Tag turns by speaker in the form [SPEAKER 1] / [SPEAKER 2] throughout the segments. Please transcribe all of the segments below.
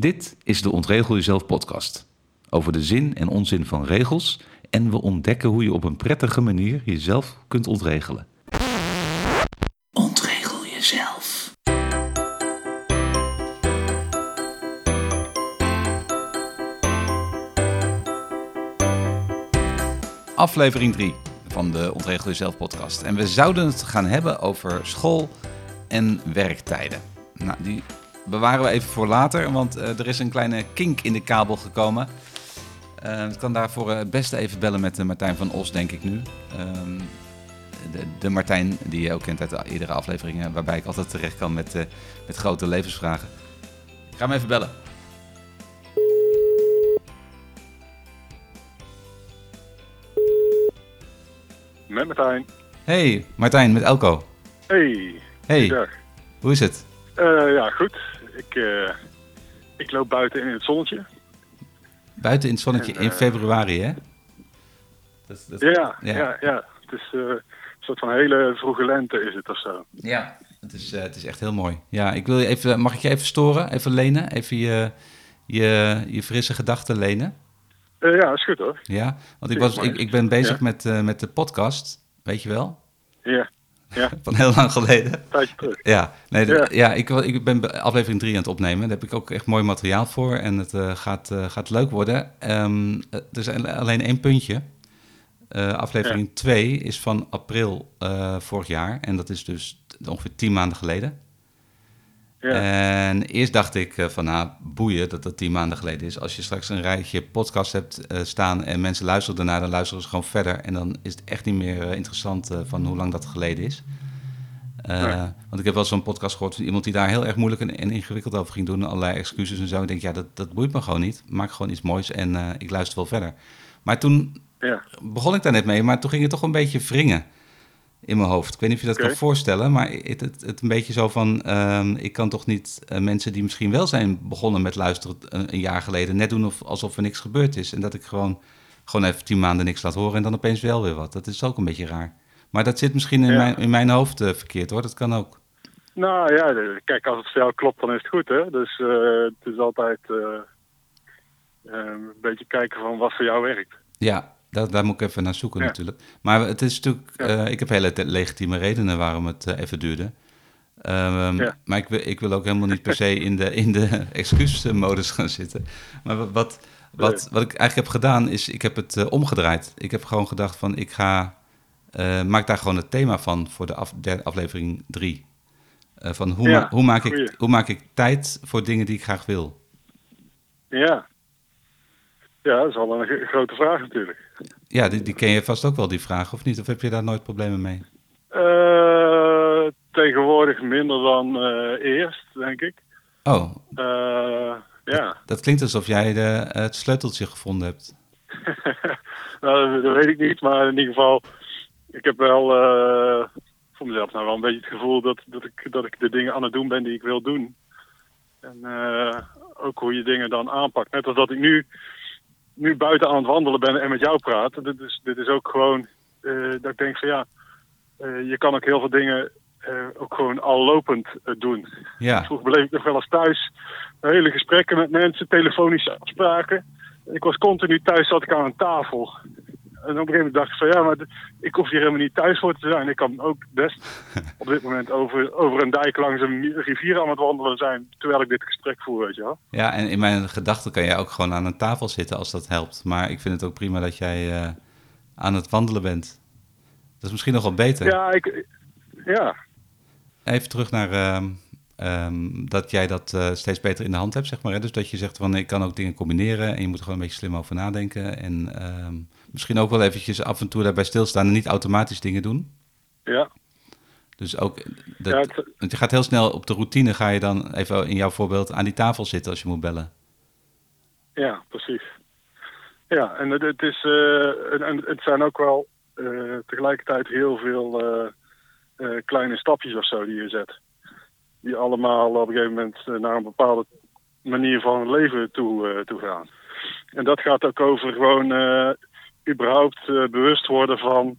[SPEAKER 1] Dit is de Ontregel Jezelf podcast. Over de zin en onzin van regels en we ontdekken hoe je op een prettige manier jezelf kunt ontregelen. Ontregel jezelf. Aflevering 3 van de Ontregel Jezelf podcast. En we zouden het gaan hebben over school en werktijden. Nou, die bewaren we even voor later, want eh, er is een kleine kink in de kabel gekomen. Uh, ik kan daarvoor het beste even bellen met Martijn van Os, denk ik nu. Ehm, de, de, Martijn die je ook kent uit de eerdere afleveringen, waarbij ik altijd terecht kan met, met grote levensvragen. Ik ga hem even bellen.
[SPEAKER 2] Met Martijn.
[SPEAKER 1] Hey, Martijn, met Elko.
[SPEAKER 2] Hey.
[SPEAKER 1] Hey. Dag. Hoe is het?
[SPEAKER 2] Uh, ja, goed. Ik, uh, ik loop buiten in het zonnetje.
[SPEAKER 1] Buiten in het zonnetje en, uh, in februari, hè?
[SPEAKER 2] Dat, dat, ja, ja, ja, ja, Het is een soort van hele vroege lente is het of zo.
[SPEAKER 1] Ja, het is, het is echt heel mooi. Ja, ik wil je even, mag ik je even storen? Even lenen? Even je, je, je frisse gedachten lenen?
[SPEAKER 2] ja, is goed hoor.
[SPEAKER 1] Ja, want ik, was, ik, ik ben bezig ja. met, met de podcast, weet je wel?
[SPEAKER 2] Ja. Ja.
[SPEAKER 1] Van heel lang geleden.
[SPEAKER 2] Tijdje terug.
[SPEAKER 1] Ja, nee, ja. ja ik, ik ben aflevering 3 aan het opnemen. Daar heb ik ook echt mooi materiaal voor. En het uh, gaat, uh, gaat leuk worden. Um, er is alleen één puntje. Uh, aflevering 2 ja. is van april vorig jaar. En dat is dus ongeveer 10 maanden geleden. Ja. En eerst dacht ik van, nou, boeien dat dat tien maanden geleden is. Als je straks een rijtje podcast hebt uh, staan en mensen luisteren daarna, dan luisteren ze gewoon verder. En dan is het echt niet meer uh, interessant uh, van hoe lang dat geleden is. Ja. Want ik heb wel zo'n podcast gehoord van iemand die daar heel erg moeilijk en, en, ingewikkeld over ging doen. Allerlei excuses en zo. Ik denk, ja, dat, dat boeit me gewoon niet. Maak gewoon iets moois en ik luister wel verder. Maar toen
[SPEAKER 2] ja.
[SPEAKER 1] begon ik daar net mee, maar toen ging het toch een beetje wringen in mijn hoofd. Ik weet niet of je dat okay. kan voorstellen, maar het, het, het een beetje zo van... Uh, ik kan toch niet uh, mensen die misschien wel zijn begonnen met luisteren een, een, jaar geleden... net doen of, alsof er niks gebeurd is. En dat ik gewoon, gewoon even tien maanden niks laat horen en dan opeens wel weer wat. Dat is ook een beetje raar. Maar dat zit misschien in, ja. mijn, in mijn hoofd uh, verkeerd hoor, dat kan ook.
[SPEAKER 2] Nou ja, kijk, als het voor jou klopt, dan is het goed hè. Dus het is altijd een beetje kijken van wat voor jou werkt.
[SPEAKER 1] Ja, daar, daar, moet ik even naar zoeken ja. natuurlijk. Maar het is natuurlijk, ja. uh, ik heb hele legitieme redenen waarom het uh, even duurde. Um, ja. Maar ik wil, ik wil ook helemaal niet per se in de, in de excuusmodus gaan zitten. Maar wat, wat, wat, wat ik eigenlijk heb gedaan is, ik heb het uh, omgedraaid. Ik heb gewoon gedacht van, ik ga, maak daar gewoon het thema van voor de af, aflevering drie. van hoe, ma hoe, maak ik, hoe maak ik tijd voor dingen die ik graag wil?
[SPEAKER 2] Ja, ja, dat is al een grote vraag natuurlijk.
[SPEAKER 1] Ja, die, die ken je vast ook wel, die vraag, of niet? Of heb je daar nooit problemen mee?
[SPEAKER 2] Uh, tegenwoordig minder dan uh, eerst, denk ik.
[SPEAKER 1] Oh.
[SPEAKER 2] Uh, ja.
[SPEAKER 1] Dat, dat, klinkt alsof jij de, het sleuteltje gevonden hebt.
[SPEAKER 2] nou, dat, dat, weet ik niet, maar in ieder geval... Ik heb wel voor mezelf nou wel een beetje het gevoel dat, dat, ik, dat ik de dingen aan het doen ben die ik wil doen. En ook hoe je dingen dan aanpakt. Net als dat ik nu nu buiten aan het wandelen ben en met jou praat. Dit is, dit is ook gewoon uh, dat ik denk van ja, uh, je kan ook heel veel dingen uh, ook gewoon al lopend doen.
[SPEAKER 1] Ja.
[SPEAKER 2] Vroeger beleef ik nog wel eens thuis hele gesprekken met mensen, telefonische afspraken. Ik was continu thuis, zat ik aan een tafel. En op een gegeven moment dacht ik van ja, maar ik hoef hier helemaal niet thuis voor te zijn. Ik kan ook best op dit moment over, over een dijk langs een rivier aan het wandelen zijn terwijl ik dit gesprek voer, weet je wel.
[SPEAKER 1] Ja, en in mijn gedachten kan jij ook gewoon aan een tafel zitten als dat helpt. Maar ik vind het ook prima dat jij uh, aan het wandelen bent. Dat is misschien nog wel beter.
[SPEAKER 2] Ja, ik, ja.
[SPEAKER 1] Even terug naar uh, um, dat jij dat uh, steeds beter in de hand hebt, zeg maar. Hè? Dus dat je zegt van ik kan ook dingen combineren en je moet er gewoon een beetje slim over nadenken. En um, misschien ook wel eventjes af en toe daarbij stilstaan en niet automatisch dingen doen.
[SPEAKER 2] Ja.
[SPEAKER 1] Dus ook, dat, ja, het... want je gaat heel snel op de routine, ga je dan even in jouw voorbeeld aan die tafel zitten als je moet bellen.
[SPEAKER 2] Ja, precies. Ja, en het, het is, uh, en het zijn ook wel uh, tegelijkertijd heel veel uh, kleine stapjes of zo die je zet. Die allemaal op een gegeven moment naar een bepaalde manier van leven toe, toe gaan. En dat gaat ook over gewoon überhaupt uh, bewust worden van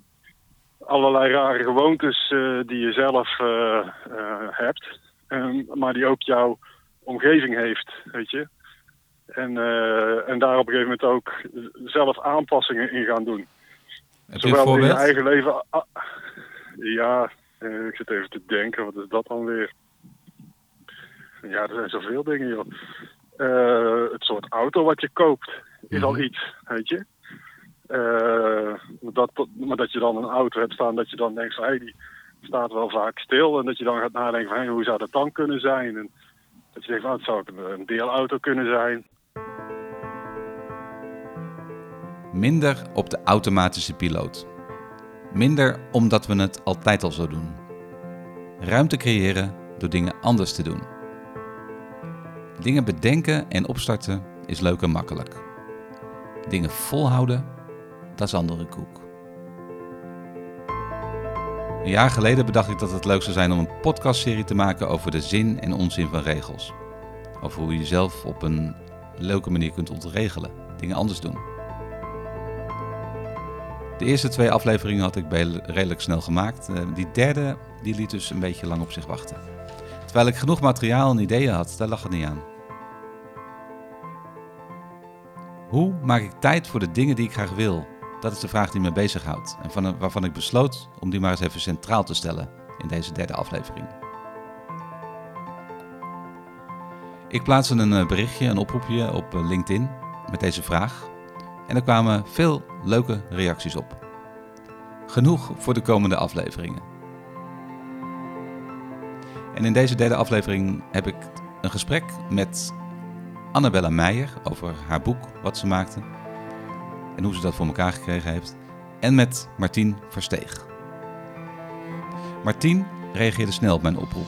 [SPEAKER 2] allerlei rare gewoontes uh, die je zelf uh, hebt. Um, maar die ook jouw omgeving heeft, weet je. En, eh, en daar op een gegeven moment ook zelf aanpassingen in gaan doen.
[SPEAKER 1] Heb
[SPEAKER 2] Zowel in je eigen leven. ah, ja, eh, ik zit even te denken, wat is dat dan weer? Ja, er zijn zoveel dingen, joh. Eh, het soort auto wat je koopt is al
[SPEAKER 1] Mhm.
[SPEAKER 2] iets, weet je. Eh, dat, maar dat je dan een auto hebt staan, dat je dan denkt van, hé, die staat wel vaak stil. En dat je dan gaat nadenken van, hé, hoe zou dat dan kunnen zijn? En dat je denkt van, oh, het zou een deelauto kunnen zijn.
[SPEAKER 1] Minder op de automatische piloot. Minder omdat we het altijd al zo doen. Ruimte creëren door dingen anders te doen. Dingen bedenken en opstarten is leuk en makkelijk. Dingen volhouden, dat is andere koek. Een jaar geleden bedacht ik dat het leuk zou zijn om een podcastserie te maken over de zin en onzin van regels. Over hoe je jezelf op een leuke manier kunt ontregelen, dingen anders doen. De eerste twee afleveringen had ik redelijk snel gemaakt. Eh, Die derde die liet dus een beetje lang op zich wachten. Terwijl ik genoeg materiaal en ideeën had, daar lag het niet aan. Hoe maak ik tijd voor de dingen die ik graag wil? Dat is de vraag die me bezighoudt en van, waarvan ik besloot om die maar eens even centraal te stellen in deze derde aflevering. Ik plaatste een eh, berichtje, een oproepje op eh, LinkedIn met deze vraag en er kwamen veel leuke reacties op. Genoeg voor de komende afleveringen. En in deze derde aflevering heb ik een gesprek met Annabella Meijer over haar boek, wat ze maakte en hoe ze dat voor elkaar gekregen heeft. En met Martien Versteeg. Martien reageerde snel op mijn oproep.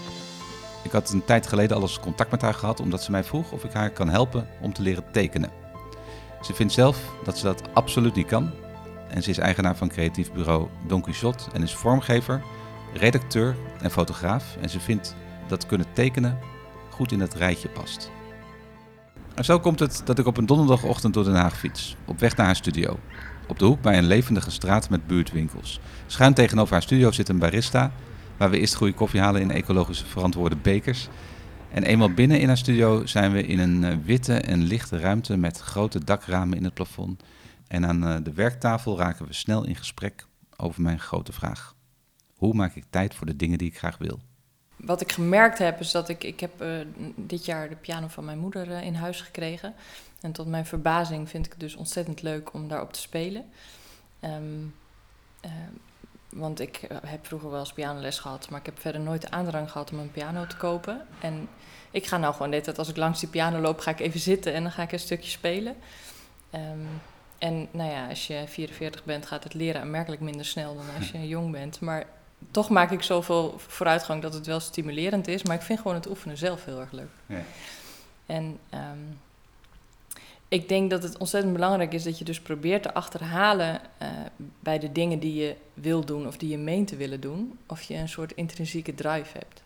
[SPEAKER 1] Ik had een tijd geleden al eens contact met haar gehad omdat ze mij vroeg of ik haar kan helpen om te leren tekenen. Ze vindt zelf dat ze dat absoluut niet kan. En ze is eigenaar van creatief bureau Don Quixote en is vormgever, redacteur en fotograaf. En ze vindt dat kunnen tekenen goed in het rijtje past. En zo komt het dat ik op een donderdagochtend door Den Haag fiets, op weg naar haar studio. Op de hoek bij een levendige straat met buurtwinkels. Schuin tegenover haar studio zit een barista, waar we eerst goede koffie halen in ecologisch verantwoorde bekers. En eenmaal binnen in haar studio zijn we in een eh, witte en lichte ruimte met grote dakramen in het plafond. En aan eh, de werktafel raken we snel in gesprek over mijn grote vraag. Hoe maak ik tijd voor de dingen die ik graag wil?
[SPEAKER 3] Wat ik gemerkt heb is dat ik, ik heb eh, dit jaar de piano van mijn moeder eh, in huis gekregen. En tot mijn verbazing vind ik het dus ontzettend leuk om daarop te spelen. Ehm, eh, want ik eh, heb vroeger wel eens pianoles gehad, maar ik heb verder nooit de aandrang gehad om een piano te kopen. En ik ga nou gewoon tijd, als ik langs die piano loop, ga ik even zitten en dan ga ik een stukje spelen. Ehm, en nou ja, als je 44 bent, gaat het leren aanmerkelijk minder snel dan als je jong bent. Maar toch maak ik zoveel vooruitgang dat het wel stimulerend is. Maar ik vind gewoon het oefenen zelf heel erg leuk.
[SPEAKER 1] Ja.
[SPEAKER 3] En ehm, ik denk dat het ontzettend belangrijk is dat je dus probeert te achterhalen eh, bij de dingen die je wil doen of die je meent te willen doen, of je een soort intrinsieke drive hebt.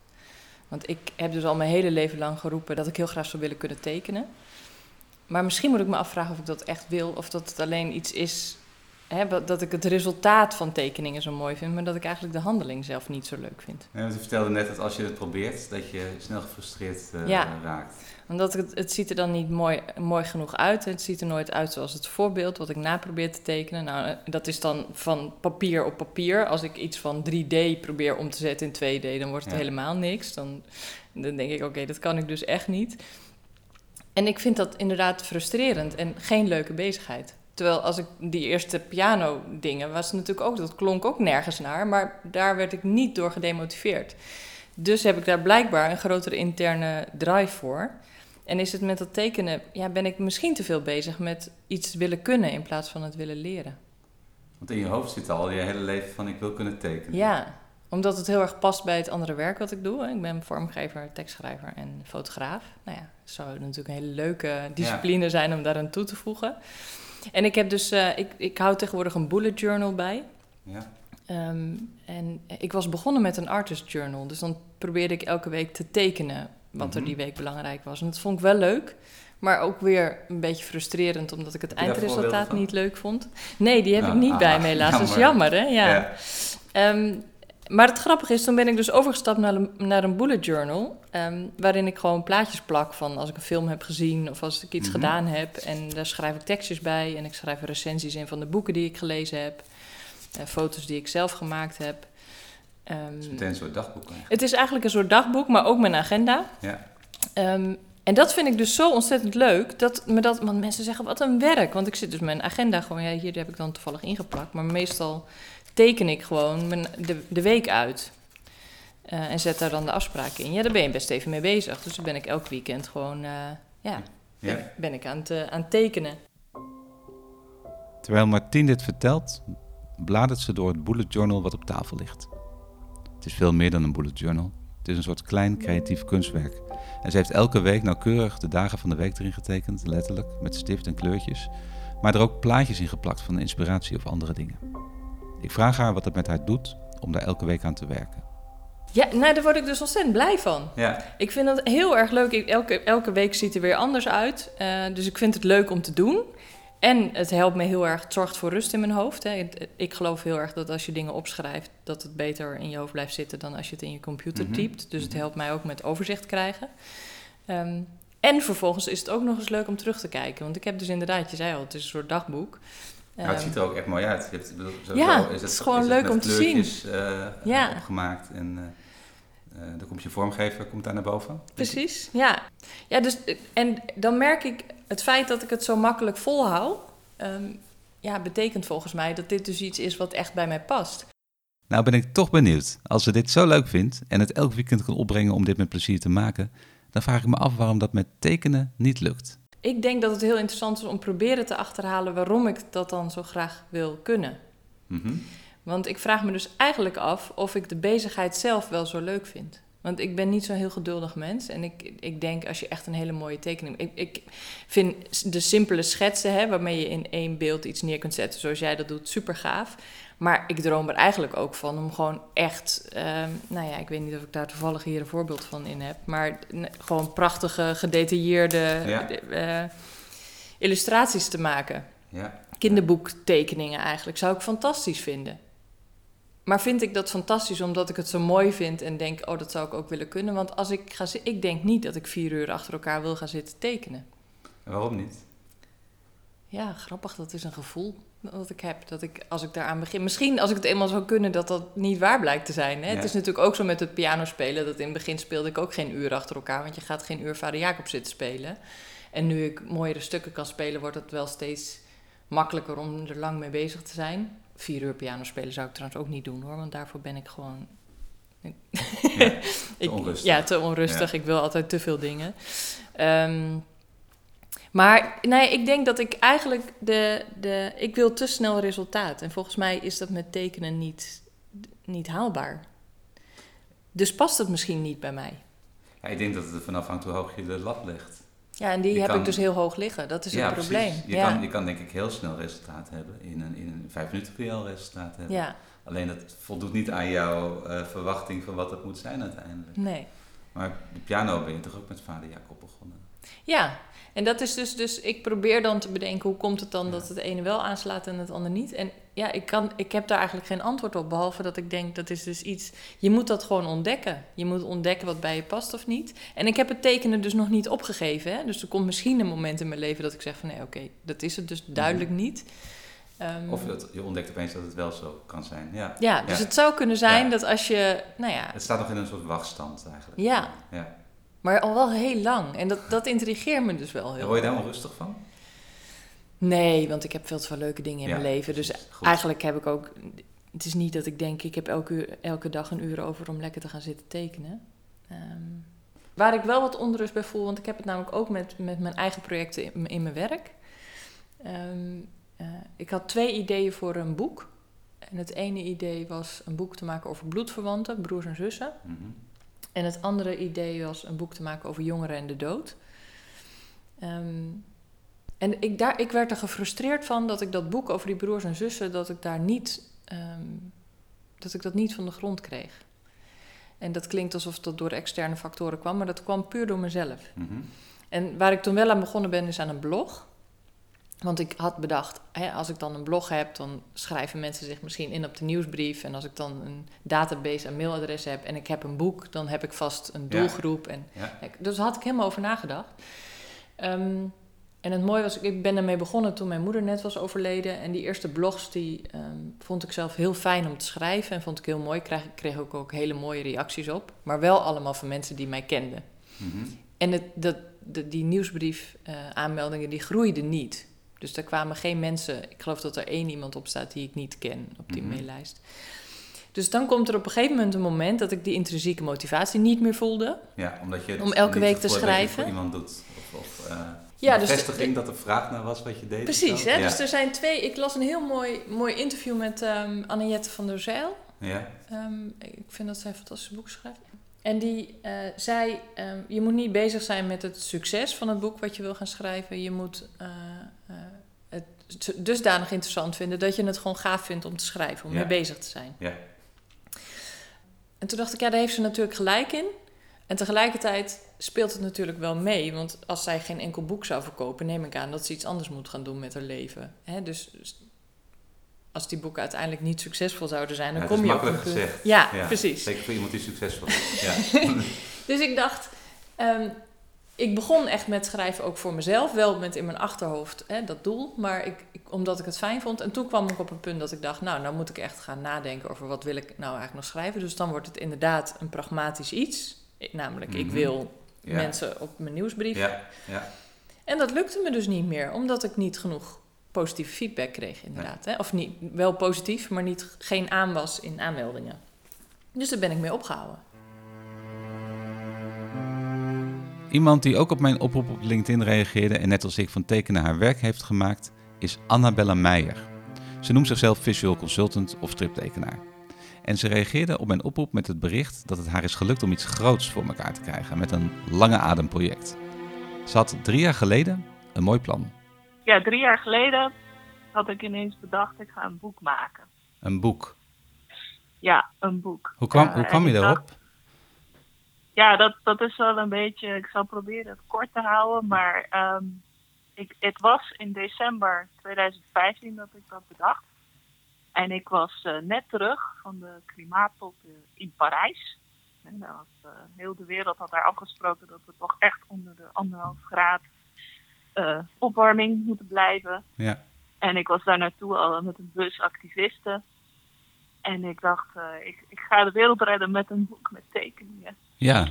[SPEAKER 3] Want ik heb dus al mijn hele leven lang geroepen dat ik heel graag zou willen kunnen tekenen. Maar misschien moet ik me afvragen of ik dat echt wil, of dat het alleen iets is dat ik het resultaat van tekeningen zo mooi vind, maar dat ik eigenlijk de handeling zelf niet zo leuk vind.
[SPEAKER 1] Ja, want je vertelde net dat als je het probeert, dat je snel gefrustreerd eh,
[SPEAKER 3] Ja.
[SPEAKER 1] raakt.
[SPEAKER 3] Omdat het, het ziet er dan niet mooi, mooi genoeg uit. Het ziet er nooit uit zoals het voorbeeld wat ik na probeer te tekenen. Nou, eh, dat is dan van papier op papier. Als ik iets van 3D probeer om te zetten in 2D, dan wordt het
[SPEAKER 1] Ja.
[SPEAKER 3] helemaal niks. Dan, dan denk ik, oké, dat kan ik dus echt niet. En ik vind dat inderdaad frustrerend en geen leuke bezigheid. Terwijl als ik die eerste piano dingen was natuurlijk ook, dat klonk ook nergens naar, maar daar werd ik niet door gedemotiveerd. Dus heb ik daar blijkbaar een grotere interne drive voor. En is het met dat tekenen, ja, ben ik misschien te veel bezig met iets willen kunnen in plaats van het willen leren.
[SPEAKER 1] Want in je hoofd zit al je hele leven van ik wil kunnen tekenen.
[SPEAKER 3] Ja, omdat het heel erg past bij het andere werk wat ik doe. Ik ben vormgever, tekstschrijver en fotograaf. Nou ja, het zou natuurlijk een hele leuke discipline zijn om daar aan toe te voegen. En ik heb dus, eh, ik, ik hou tegenwoordig een bullet journal bij.
[SPEAKER 1] Ja.
[SPEAKER 3] Ehm, en ik was begonnen met een artist journal. Dus dan probeerde ik elke week te tekenen wat er
[SPEAKER 1] Mhm.
[SPEAKER 3] die week belangrijk was. En dat vond ik wel leuk. Maar ook weer een beetje frustrerend, omdat ik het
[SPEAKER 1] Heb
[SPEAKER 3] eindresultaat niet leuk vond. Nee, die heb ik niet bij
[SPEAKER 1] ah,
[SPEAKER 3] me helaas. Dat is
[SPEAKER 1] jammer.
[SPEAKER 3] jammer, hè? Ja. Ehm, maar het grappige is, toen ben ik dus overgestapt naar een, naar een bullet journal. ehm, waarin ik gewoon plaatjes plak van als ik een film heb gezien of als ik iets
[SPEAKER 1] Mhm.
[SPEAKER 3] gedaan heb. En daar schrijf ik tekstjes bij en ik schrijf recensies in van de boeken die ik gelezen heb. eh, foto's die ik zelf gemaakt heb. Ehm,
[SPEAKER 1] Het is meteen een soort dagboek eigenlijk.
[SPEAKER 3] het is eigenlijk een soort dagboek, maar ook mijn agenda.
[SPEAKER 1] Ja.
[SPEAKER 3] Ehm, en dat vind ik dus zo ontzettend leuk. Dat me dat, want mensen zeggen wat een werk. Want ik zit dus mijn agenda gewoon, ja, hier heb ik dan toevallig ingeplakt. Maar meestal teken ik gewoon mijn, de, de week uit. Eh, en zet daar dan de afspraken in. Ja, daar ben je best even mee bezig. Dus dan ben ik elk weekend gewoon, eh, ja, ben, ben ik aan het, eh, aan het tekenen.
[SPEAKER 1] Terwijl Martien dit vertelt, bladert ze door het bullet journal wat op tafel ligt. Het is veel meer dan een bullet journal. Het is een soort klein creatief kunstwerk. En ze heeft elke week nauwkeurig de dagen van de week erin getekend, letterlijk, met stift en kleurtjes. Maar er ook plaatjes in geplakt van inspiratie of andere dingen. Ik vraag haar wat het met haar doet om daar elke week aan te werken.
[SPEAKER 3] Ja, nou, daar word ik dus ontzettend blij van.
[SPEAKER 1] Ja,
[SPEAKER 3] Ik vind het heel erg leuk. Ik- Elke, elke week ziet er weer anders uit. Eh, dus ik vind het leuk om te doen. En het helpt me heel erg. Het zorgt voor rust in mijn hoofd. Hè. Ik geloof heel erg dat als je dingen opschrijft, dat het beter in je hoofd blijft zitten dan als je het in je computer
[SPEAKER 1] Mhm.
[SPEAKER 3] typt. Dus het
[SPEAKER 1] Mhm.
[SPEAKER 3] helpt mij ook met overzicht krijgen. Ehm, en vervolgens is het ook nog eens leuk om terug te kijken. Want ik heb dus inderdaad, je zei al, het is een soort dagboek.
[SPEAKER 1] Nou, het
[SPEAKER 3] Ehm,
[SPEAKER 1] ziet er ook echt mooi uit. Je hebt, ik bedoel, sowieso
[SPEAKER 3] Ja, het is gewoon leuk om te zien.
[SPEAKER 1] eh,
[SPEAKER 3] Ja.
[SPEAKER 1] opgemaakt en eh, eh, dan komt je vormgever komt daar naar boven.
[SPEAKER 3] Precies, ja. ja dus, en dan merk ik het feit dat ik het zo makkelijk volhoud, ehm, ja, betekent volgens mij dat dit dus iets is wat echt bij mij past.
[SPEAKER 1] Nou ben ik toch benieuwd. Als ze dit zo leuk vindt en het elk weekend kan opbrengen om dit met plezier te maken, dan vraag ik me af waarom dat met tekenen niet lukt.
[SPEAKER 3] Ik denk dat het heel interessant is om proberen te achterhalen waarom ik dat dan zo graag wil kunnen.
[SPEAKER 1] Mhm.
[SPEAKER 3] Want ik vraag me dus eigenlijk af of ik de bezigheid zelf wel zo leuk vind. Want ik ben niet zo'n heel geduldig mens. En ik, ik denk als je echt een hele mooie tekening... Ik, ik vind de simpele schetsen, hè, waarmee je in één beeld iets neer kunt zetten... zoals jij dat doet, super gaaf. Maar ik droom er eigenlijk ook van om gewoon echt... ehm, nou ja, ik weet niet of ik daar toevallig hier een voorbeeld van in heb... maar gewoon prachtige, gedetailleerde
[SPEAKER 1] Ja.
[SPEAKER 3] eh, illustraties te maken
[SPEAKER 1] Ja.
[SPEAKER 3] kinderboektekeningen eigenlijk. Zou ik fantastisch vinden. Maar vind ik dat fantastisch omdat ik het zo mooi vind en denk, oh, dat zou ik ook willen kunnen. Want als ik ga ik denk niet dat ik vier uur achter elkaar wil gaan zitten tekenen.
[SPEAKER 1] En waarom niet?
[SPEAKER 3] Ja, grappig, dat is een gevoel dat ik heb. Dat ik, als ik daaraan begin, misschien als ik het eenmaal zou kunnen, dat dat niet waar blijkt te zijn. Hè?
[SPEAKER 1] Ja.
[SPEAKER 3] Het is natuurlijk ook zo met het pianospelen, dat in het begin speelde ik ook geen uur achter elkaar, want je gaat geen uur Vader Jacob zitten spelen. En nu ik mooiere stukken kan spelen, wordt het wel steeds makkelijker om er lang mee bezig te zijn. Vier uur piano spelen zou ik trouwens ook niet doen hoor, want daarvoor ben ik gewoon.
[SPEAKER 1] Ja,
[SPEAKER 3] ik,
[SPEAKER 1] onrustig.
[SPEAKER 3] Ja, te onrustig.
[SPEAKER 1] Ja.
[SPEAKER 3] Ik wil altijd te veel dingen. Ehm, maar nee, ik denk dat ik eigenlijk de, de. Ik wil te snel resultaat. En volgens mij is dat met tekenen niet, niet haalbaar. Dus past het misschien niet bij mij.
[SPEAKER 1] Ja, ik denk dat het ervan afhangt hoe hoog je de lat legt.
[SPEAKER 3] Ja, en die
[SPEAKER 1] Je
[SPEAKER 3] heb
[SPEAKER 1] kan-
[SPEAKER 3] ik dus heel hoog liggen. Dat is
[SPEAKER 1] ja,
[SPEAKER 3] het probleem.
[SPEAKER 1] precies. Je,
[SPEAKER 3] ja.
[SPEAKER 1] kan, je kan denk ik heel snel resultaat hebben. In, een, in een vijf minuten kun je al resultaat hebben.
[SPEAKER 3] ja,
[SPEAKER 1] Alleen dat voldoet niet aan jouw eh, verwachting van wat het moet zijn uiteindelijk.
[SPEAKER 3] nee.
[SPEAKER 1] Maar de piano ben je toch ook met vader Jacob begonnen?
[SPEAKER 3] Ja, en dat is dus, dus ik probeer dan te bedenken hoe komt het dan
[SPEAKER 1] Ja.
[SPEAKER 3] dat het ene wel aanslaat en het andere niet. En ja, ik, kan, ik heb daar eigenlijk geen antwoord op, behalve dat ik denk dat is dus iets, je moet dat gewoon ontdekken. Je moet ontdekken wat bij je past of niet. En ik heb het tekenen dus nog niet opgegeven. Hè? Dus er komt misschien een moment in mijn leven dat ik zeg van nee, oké, dat is het dus duidelijk niet. Ehm,
[SPEAKER 1] Of dat, je ontdekt opeens dat het wel zo kan zijn. Ja.
[SPEAKER 3] ja, dus
[SPEAKER 1] Ja.
[SPEAKER 3] het zou kunnen zijn dat als je, nou ja,
[SPEAKER 1] Het staat nog in een soort wachtstand eigenlijk.
[SPEAKER 3] Ja.
[SPEAKER 1] ja.
[SPEAKER 3] Maar al wel heel lang. En dat, dat intrigeert me dus wel heel
[SPEAKER 1] word je daar onrustig van?
[SPEAKER 3] Nee, want ik heb veel te veel leuke dingen in
[SPEAKER 1] Ja,
[SPEAKER 3] mijn leven. Dus.
[SPEAKER 1] Goed.
[SPEAKER 3] eigenlijk heb ik ook. Het is niet dat ik denk, ik heb elke, uur, elke dag een uur over om lekker te gaan zitten tekenen. Ehm, waar ik wel wat onrust bij voel, want ik heb het namelijk ook met, met mijn eigen projecten in, in mijn werk. Ehm, eh, ik had twee ideeën voor een boek. En het ene idee was een boek te maken over bloedverwanten, broers en zussen.
[SPEAKER 1] Mhm.
[SPEAKER 3] En het andere idee was een boek te maken over jongeren en de dood. Ehm, en ik, daar, ik werd er gefrustreerd van dat ik dat boek over die broers en zussen, dat ik daar niet, ehm, dat ik dat niet van de grond kreeg. En dat klinkt alsof dat door externe factoren kwam, maar dat kwam puur door mezelf.
[SPEAKER 1] Mhm.
[SPEAKER 3] En waar ik toen wel aan begonnen ben, is aan een blog. Want ik had bedacht, hè, als ik dan een blog heb, dan schrijven mensen zich misschien in op de nieuwsbrief. En als ik dan een database en mailadres heb en ik heb een boek, dan heb ik vast een
[SPEAKER 1] Ja.
[SPEAKER 3] doelgroep. En,
[SPEAKER 1] Ja.
[SPEAKER 3] Dus daar had ik helemaal over nagedacht. Ehm, en het mooie was, ik ben ermee begonnen toen mijn moeder net was overleden. En die eerste blogs, die ehm, vond ik zelf heel fijn om te schrijven. En vond ik heel mooi. Ik kreeg, ik kreeg ook, ook hele mooie reacties op. Maar wel allemaal van mensen die mij kenden.
[SPEAKER 1] Mhm.
[SPEAKER 3] En het, dat, de, die nieuwsbrief aanmeldingen, die groeiden niet. Dus er kwamen geen mensen... Ik geloof dat er één iemand op staat die ik niet ken op die
[SPEAKER 1] Mhm.
[SPEAKER 3] maillijst. Dus dan komt er op een gegeven moment een moment... dat ik die intrinsieke motivatie niet meer voelde.
[SPEAKER 1] Ja, omdat je
[SPEAKER 3] Om elke
[SPEAKER 1] niet
[SPEAKER 3] week te
[SPEAKER 1] dat
[SPEAKER 3] schrijven.
[SPEAKER 1] voor iemand doet. Of, of eh,
[SPEAKER 3] Ja, dus-
[SPEAKER 1] bevestiging dat er vraag naar was wat je deed.
[SPEAKER 3] Precies, hè?
[SPEAKER 1] Ja.
[SPEAKER 3] Dus er zijn twee... Ik las een heel mooi, mooi interview met ehm Annette van der Zijl.
[SPEAKER 1] Ja.
[SPEAKER 3] Ehm, ik vind dat zij een fantastisch boek schrijft. En die eh, zei, ehm, je moet niet bezig zijn met het succes van het boek wat je wil gaan schrijven. Je moet eh, dusdanig interessant vinden dat je het gewoon gaaf vindt om te schrijven, om
[SPEAKER 1] Ja.
[SPEAKER 3] mee bezig te zijn.
[SPEAKER 1] Ja.
[SPEAKER 3] En toen dacht ik, ja, daar heeft ze natuurlijk gelijk in. En tegelijkertijd speelt het natuurlijk wel mee. Want als zij geen enkel boek zou verkopen, neem ik aan dat ze iets anders moet gaan doen met haar leven. Hè? Dus als die boeken uiteindelijk niet succesvol zouden zijn, dan
[SPEAKER 1] Ja,
[SPEAKER 3] kom je op een
[SPEAKER 1] makkelijk gezegd.
[SPEAKER 3] Ja,
[SPEAKER 1] Ja,
[SPEAKER 3] precies.
[SPEAKER 1] Zeker voor iemand die succesvol is. Ja.
[SPEAKER 3] Dus ik dacht, ehm, ik begon echt met schrijven ook voor mezelf. Wel met in mijn achterhoofd hè, dat doel, maar ik, ik, omdat ik het fijn vond. En toen kwam ik op een punt dat ik dacht, nou, nou moet ik echt gaan nadenken over wat wil ik nou eigenlijk nog schrijven. Dus dan wordt het inderdaad een pragmatisch iets. Ik- namelijk, ik
[SPEAKER 1] Mhm.
[SPEAKER 3] wil
[SPEAKER 1] Ja.
[SPEAKER 3] mensen op mijn nieuwsbrief.
[SPEAKER 1] Ja. Ja.
[SPEAKER 3] En dat lukte me dus niet meer, omdat ik niet genoeg positieve feedback kreeg, inderdaad. Hè? Of niet, wel positief, maar niet, geen aanwas in aanmeldingen. Dus daar ben ik mee opgehouden.
[SPEAKER 1] Iemand die ook op mijn oproep op LinkedIn reageerde en net als ik van tekenen haar werk heeft gemaakt, is Annabella Meijer. Ze noemt zichzelf visual consultant of striptekenaar. En ze reageerde op mijn oproep met het bericht dat het haar is gelukt om iets groots voor elkaar te krijgen met een lange adem project. Ze had drie jaar geleden een mooi plan.
[SPEAKER 4] Ja, drie jaar geleden had ik ineens bedacht, ik ga een boek maken.
[SPEAKER 1] Een boek.
[SPEAKER 4] Ja, een boek.
[SPEAKER 1] Hoe kwam,
[SPEAKER 4] Eh,
[SPEAKER 1] hoe kwam je daarop?
[SPEAKER 4] Ja, dat, dat is wel een beetje, ik zal proberen het kort te houden, maar ehm, ik, het was in december 2015 dat ik dat bedacht. En ik was eh, net terug van de klimaattop eh, in Parijs. En daar had, eh, heel de wereld had daar afgesproken dat we toch echt onder de anderhalf graad eh, opwarming moeten blijven.
[SPEAKER 1] Ja.
[SPEAKER 4] En ik was daar naartoe al met een bus activisten. En ik dacht, eh, ik, ik ga de wereld redden met een boek met tekeningen.
[SPEAKER 1] Ja,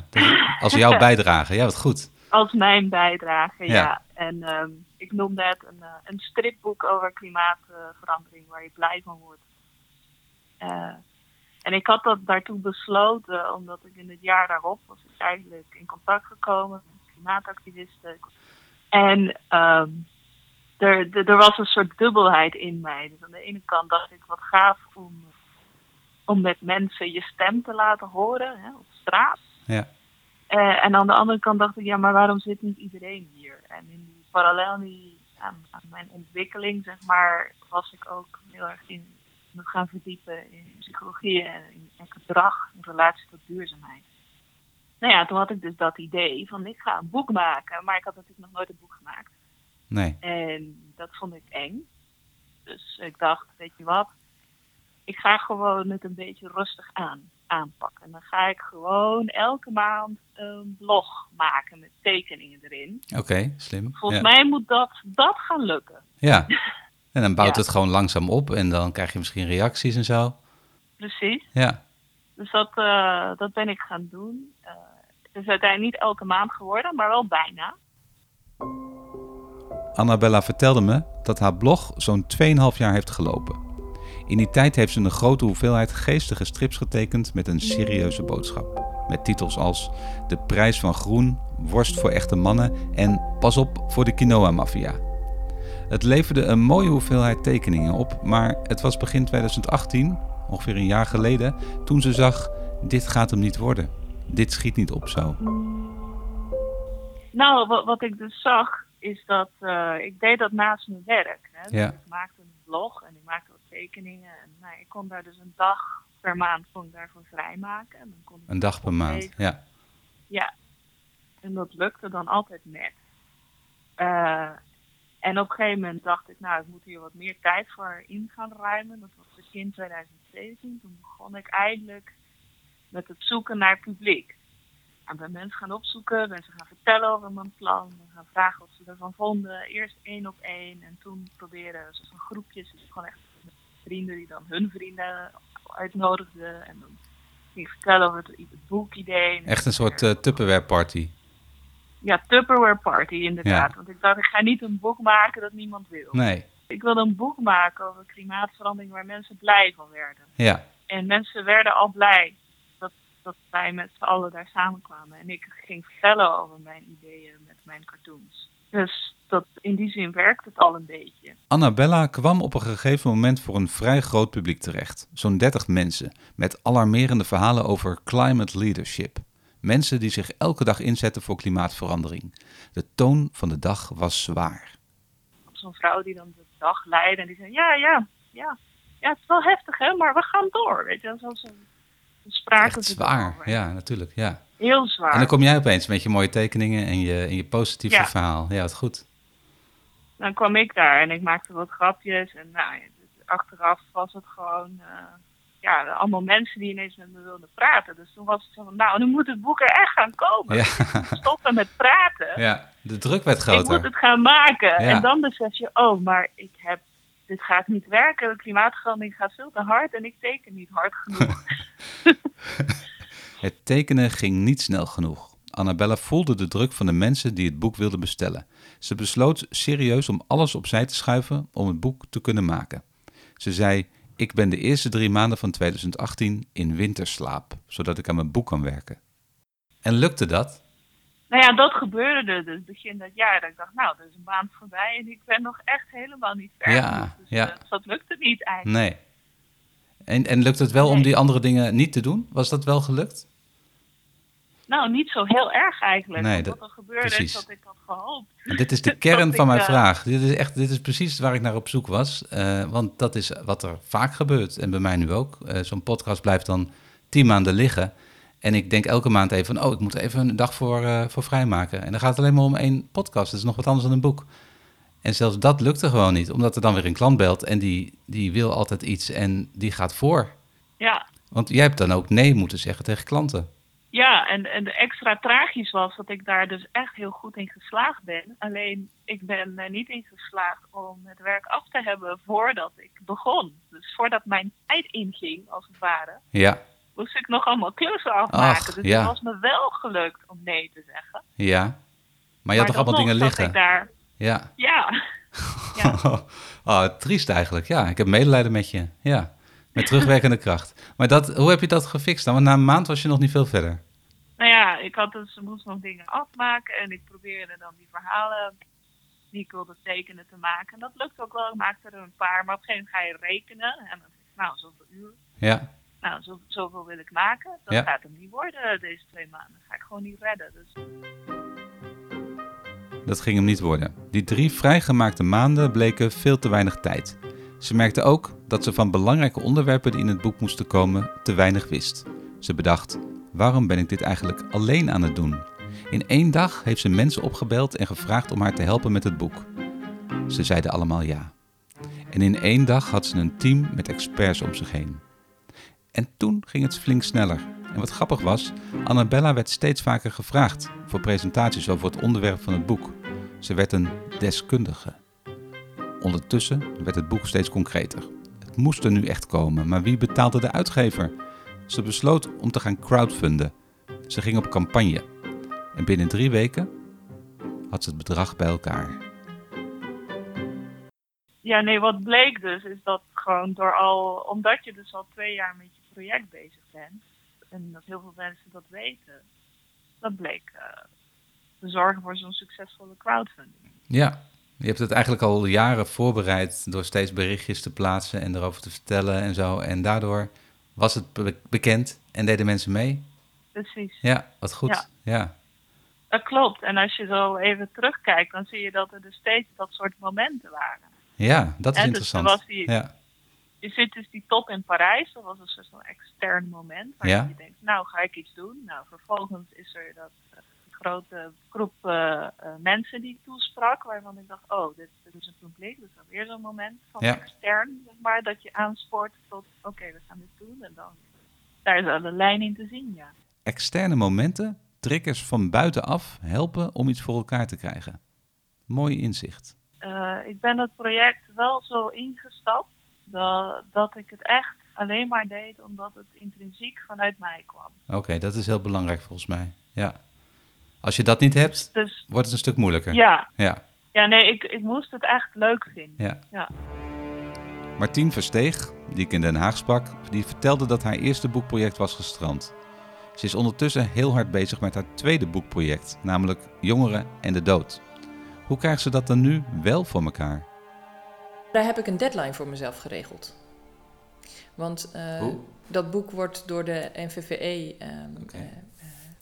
[SPEAKER 1] als jouw bijdrage. Ja, wat goed.
[SPEAKER 4] Als mijn bijdrage,
[SPEAKER 1] Ja.
[SPEAKER 4] ja. En ehm, ik noemde het een, eh, een stripboek over klimaatverandering waar je blij van wordt. Eh, en ik had dat daartoe besloten omdat ik in het jaar daarop was ik eigenlijk in contact gekomen met klimaatactivisten. En ehm, er, er, er was een soort dubbelheid in mij. Dus aan de ene kant dacht ik wat gaaf om, om met mensen je stem te laten horen hè, op straat.
[SPEAKER 1] Ja.
[SPEAKER 4] Eh, en aan de andere kant dacht ik, ja, maar waarom zit niet iedereen hier? En in die parallel die, aan, aan mijn ontwikkeling, zeg maar, was ik ook heel erg in me gaan verdiepen in psychologie en in, in gedrag in relatie tot duurzaamheid. Nou ja, toen had ik dus dat idee van ik ga een boek maken, maar ik had natuurlijk nog nooit een boek gemaakt.
[SPEAKER 1] Nee.
[SPEAKER 4] En dat vond ik eng. Dus ik dacht, weet je wat, ik ga gewoon het een beetje rustig aan, En dan ga ik gewoon elke maand een blog maken met tekeningen erin.
[SPEAKER 1] Oké, slim.
[SPEAKER 4] Volgens
[SPEAKER 1] ja.
[SPEAKER 4] mij moet dat, dat gaan lukken.
[SPEAKER 1] Ja. En dan bouwt
[SPEAKER 4] Ja.
[SPEAKER 1] het gewoon langzaam op en dan krijg je misschien reacties en zo.
[SPEAKER 4] Precies.
[SPEAKER 1] Ja.
[SPEAKER 4] Dus dat, eh, dat ben ik gaan doen. Eh, het is uiteindelijk niet elke maand geworden, maar wel bijna.
[SPEAKER 1] Annabella vertelde me dat haar blog zo'n 2,5 jaar heeft gelopen. In die tijd heeft ze een grote hoeveelheid geestige strips getekend met een serieuze boodschap. Met titels als De prijs van groen, Worst voor echte mannen en Pas op voor de quinoa-maffia. Het leverde een mooie hoeveelheid tekeningen op, maar het was begin 2018, ongeveer een jaar geleden, toen ze zag: dit gaat hem niet worden. Dit schiet niet op zo.
[SPEAKER 4] Nou, wat, wat ik dus zag, is dat eh, ik deed dat naast mijn werk. Hè? Dus
[SPEAKER 1] Ja.
[SPEAKER 4] Ik maakte een blog en ik maakte tekeningen. En nou, ik kon daar dus een dag per maand kon ik daarvoor vrijmaken. En dan kon ik
[SPEAKER 1] Een dag per maand. Ja.
[SPEAKER 4] Ja, en dat lukte dan altijd net. Eh, En op een gegeven moment dacht ik, nou, ik moet hier wat meer tijd voor in gaan ruimen. Dat was begin 2017. Toen begon ik eindelijk met het zoeken naar publiek. En bij mensen gaan opzoeken, mensen gaan vertellen over mijn plan, gaan vragen wat ze ervan vonden. Eerst één op één en toen proberen, zoals een groepjes, dus gewoon echt vrienden die dan hun vrienden uitnodigden. En dan ging ik vertellen over het, het boekidee.
[SPEAKER 1] Echt een soort uh, Tupperware party.
[SPEAKER 4] Ja, Tupperware party inderdaad. Want ik dacht, ik ga niet een boek maken dat niemand wil.
[SPEAKER 1] Nee.
[SPEAKER 4] Ik wilde een boek maken over klimaatverandering waar mensen blij van werden.
[SPEAKER 1] Ja.
[SPEAKER 4] En mensen werden al blij dat, dat wij met z'n allen daar samenkwamen. En ik ging vertellen over mijn ideeën met mijn cartoons. Dus dat, in die zin werkt het al een beetje.
[SPEAKER 1] Annabella kwam op een gegeven moment voor een vrij groot publiek terecht. Zo'n 30 mensen, met alarmerende verhalen over climate leadership. Mensen die zich elke dag inzetten voor klimaatverandering. De toon van de dag was zwaar.
[SPEAKER 4] Zo'n vrouw die dan de dag leidde en die zei: Ja, ja, ja. Ja, het is wel heftig, hè, maar we gaan door. Weet je, zoals een spraken
[SPEAKER 1] Echt zwaar, ja, natuurlijk. Ja.
[SPEAKER 4] Heel zwaar.
[SPEAKER 1] En dan kom jij opeens met je mooie tekeningen en je, en je positieve
[SPEAKER 4] Ja.
[SPEAKER 1] verhaal. Ja, wat goed.
[SPEAKER 4] dan kwam ik daar en ik maakte wat grapjes. En nou, dus achteraf was het gewoon eh, ja, allemaal mensen die ineens met me wilden praten. Dus toen was het zo van, nou, nu moet het boek er echt gaan komen.
[SPEAKER 1] Ja.
[SPEAKER 4] Stoppen met praten.
[SPEAKER 1] ja, de druk werd
[SPEAKER 4] ik moet
[SPEAKER 1] groter.
[SPEAKER 4] het gaan maken.
[SPEAKER 1] Ja.
[SPEAKER 4] En dan besef je, oh, maar ik heb, dit gaat niet werken. De klimaatverandering gaat veel te hard en ik teken niet hard genoeg.
[SPEAKER 1] Het tekenen ging niet snel genoeg. Annabella voelde de druk van de mensen die het boek wilden bestellen. Ze besloot serieus om alles opzij te schuiven om het boek te kunnen maken. Ze zei: Ik ben de eerste drie maanden van 2018 in winterslaap, zodat ik aan mijn boek kan werken. En lukte dat?
[SPEAKER 4] nou ja, dat gebeurde dus begin dat jaar. Dat ik dacht, nou, er is een maand voorbij en ik ben nog echt helemaal niet ver.
[SPEAKER 1] Ja.
[SPEAKER 4] Dus,
[SPEAKER 1] ja.
[SPEAKER 4] eh, dus dat lukte niet eigenlijk.
[SPEAKER 1] Nee. En, en lukt het wel om die andere dingen niet te doen? Was dat wel gelukt?
[SPEAKER 4] Nou, niet zo heel erg eigenlijk.
[SPEAKER 1] Nee, dat-
[SPEAKER 4] wat er gebeurde
[SPEAKER 1] precies.
[SPEAKER 4] is dat ik had gehoopt.
[SPEAKER 1] En dit is de kern
[SPEAKER 4] ik,
[SPEAKER 1] van mijn
[SPEAKER 4] eh,
[SPEAKER 1] vraag. Dit is, echt, dit is precies waar ik naar op zoek was. Eh, want dat is wat er vaak gebeurt. En bij mij nu ook. Eh, Zo'n podcast blijft dan tien maanden liggen. En ik denk elke maand even van... oh, ik moet er even een dag voor, voor vrijmaken. En dan gaat het alleen maar om één podcast. Dat is nog wat anders dan een boek. En zelfs dat lukte gewoon niet. Omdat er dan weer een klant belt... en die, die wil altijd iets en die gaat voor.
[SPEAKER 4] Ja,
[SPEAKER 1] Want jij hebt dan ook nee moeten zeggen tegen klanten.
[SPEAKER 4] Ja en, en extra tragisch was dat ik daar dus echt heel goed in geslaagd ben. Alleen, ik ben er niet in geslaagd om het werk af te hebben voordat ik begon. Dus voordat mijn tijd inging, als het ware,
[SPEAKER 1] Ja,
[SPEAKER 4] moest ik nog allemaal klussen afmaken.
[SPEAKER 1] Ach,
[SPEAKER 4] dus
[SPEAKER 1] ja.
[SPEAKER 4] het was me wel gelukt om nee te zeggen.
[SPEAKER 1] ja. Maar je had toch allemaal dingen liggen?
[SPEAKER 4] Ik daar,
[SPEAKER 1] Ja.
[SPEAKER 4] ja, ja.
[SPEAKER 1] oh, triest eigenlijk. Ja, ik heb medelijden met je. Ja, met terugwerkende kracht. Maar dat, hoe heb je dat gefixt dan? Want na een maand was je nog niet veel verder.
[SPEAKER 4] Nou ja, ik had dus, moest nog dingen afmaken en ik probeerde dan die verhalen die ik wilde tekenen te maken. En dat lukt ook wel, ik maakte er een paar, maar op een gegeven moment ga je rekenen en dan nou, zoveel uur,
[SPEAKER 1] Ja,
[SPEAKER 4] nou, zo, zoveel wil ik maken. Dat
[SPEAKER 1] Ja.
[SPEAKER 4] gaat hem niet worden deze twee maanden, dat ga ik gewoon niet redden. Dus
[SPEAKER 1] dat ging hem niet worden. Die drie vrijgemaakte maanden bleken veel te weinig tijd. Ze merkte ook dat ze van belangrijke onderwerpen die in het boek moesten komen te weinig wist. Ze bedacht: waarom ben ik dit eigenlijk alleen aan het doen? In één dag heeft ze mensen opgebeld en gevraagd om haar te helpen met het boek. Ze zeiden allemaal ja. En in één dag had ze een team met experts om zich heen. En toen ging het flink sneller. En wat grappig was, Annabella werd steeds vaker gevraagd voor presentaties over het onderwerp van het boek. Ze werd een deskundige. Ondertussen werd het boek steeds concreter. Het moest er nu echt komen, maar wie betaalde de uitgever? Ze besloot om te gaan crowdfunden. Ze ging op campagne. En binnen drie weken had ze het bedrag bij elkaar.
[SPEAKER 4] ja, nee, wat bleek dus, is dat gewoon door al, omdat je dus al twee jaar met je project bezig bent, en dat heel veel mensen dat weten, dat bleek eh, te zorgen voor zo'n succesvolle crowdfunding.
[SPEAKER 1] Ja, je hebt het eigenlijk al jaren voorbereid door steeds berichtjes te plaatsen en erover te vertellen en zo. En daardoor was het be- bekend en deden mensen mee.
[SPEAKER 4] Precies.
[SPEAKER 1] Ja, wat goed.
[SPEAKER 4] Ja.
[SPEAKER 1] ja.
[SPEAKER 4] Dat klopt. En als je zo even terugkijkt, dan zie je dat er dus steeds dat soort momenten waren.
[SPEAKER 1] Ja, dat is
[SPEAKER 4] dus
[SPEAKER 1] interessant.
[SPEAKER 4] er was die-
[SPEAKER 1] Ja,
[SPEAKER 4] Je zit dus die top in Parijs, dat was een soort van extern moment. Waar
[SPEAKER 1] Ja.
[SPEAKER 4] je denkt, nou ga ik iets doen. Nou, vervolgens is er dat eh, grote groep eh, eh, mensen die ik toesprak, waarvan ik dacht, oh, dit, dit is een publiek, dus dan weer zo'n moment van
[SPEAKER 1] Ja.
[SPEAKER 4] extern, zeg maar, dat je aanspoort tot, oké, we gaan dit doen en dan, daar is wel een lijn in te zien, ja.
[SPEAKER 1] Externe momenten, triggers van buitenaf, helpen om iets voor elkaar te krijgen. Mooi inzicht.
[SPEAKER 4] Eh, ik ben het project wel zo ingestapt dat, dat ik het echt alleen maar deed omdat het intrinsiek vanuit mij kwam.
[SPEAKER 1] Oké, dat is heel belangrijk volgens mij. Ja. Als je dat niet hebt,
[SPEAKER 4] Dus
[SPEAKER 1] wordt het een stuk moeilijker.
[SPEAKER 4] ja,
[SPEAKER 1] Ja.
[SPEAKER 4] ja nee, ik, ik moest het echt leuk vinden.
[SPEAKER 1] ja.
[SPEAKER 4] Ja.
[SPEAKER 1] Martien Versteeg, die ik in Den Haag sprak, die vertelde dat haar eerste boekproject was gestrand. Ze is ondertussen heel hard bezig met haar tweede boekproject, namelijk Jongeren en de Dood. Hoe krijgt ze dat dan nu wel voor elkaar?
[SPEAKER 3] Daar heb ik een deadline voor mezelf geregeld. Want eh, dat boek wordt door de NVVE ehm, eh, eh,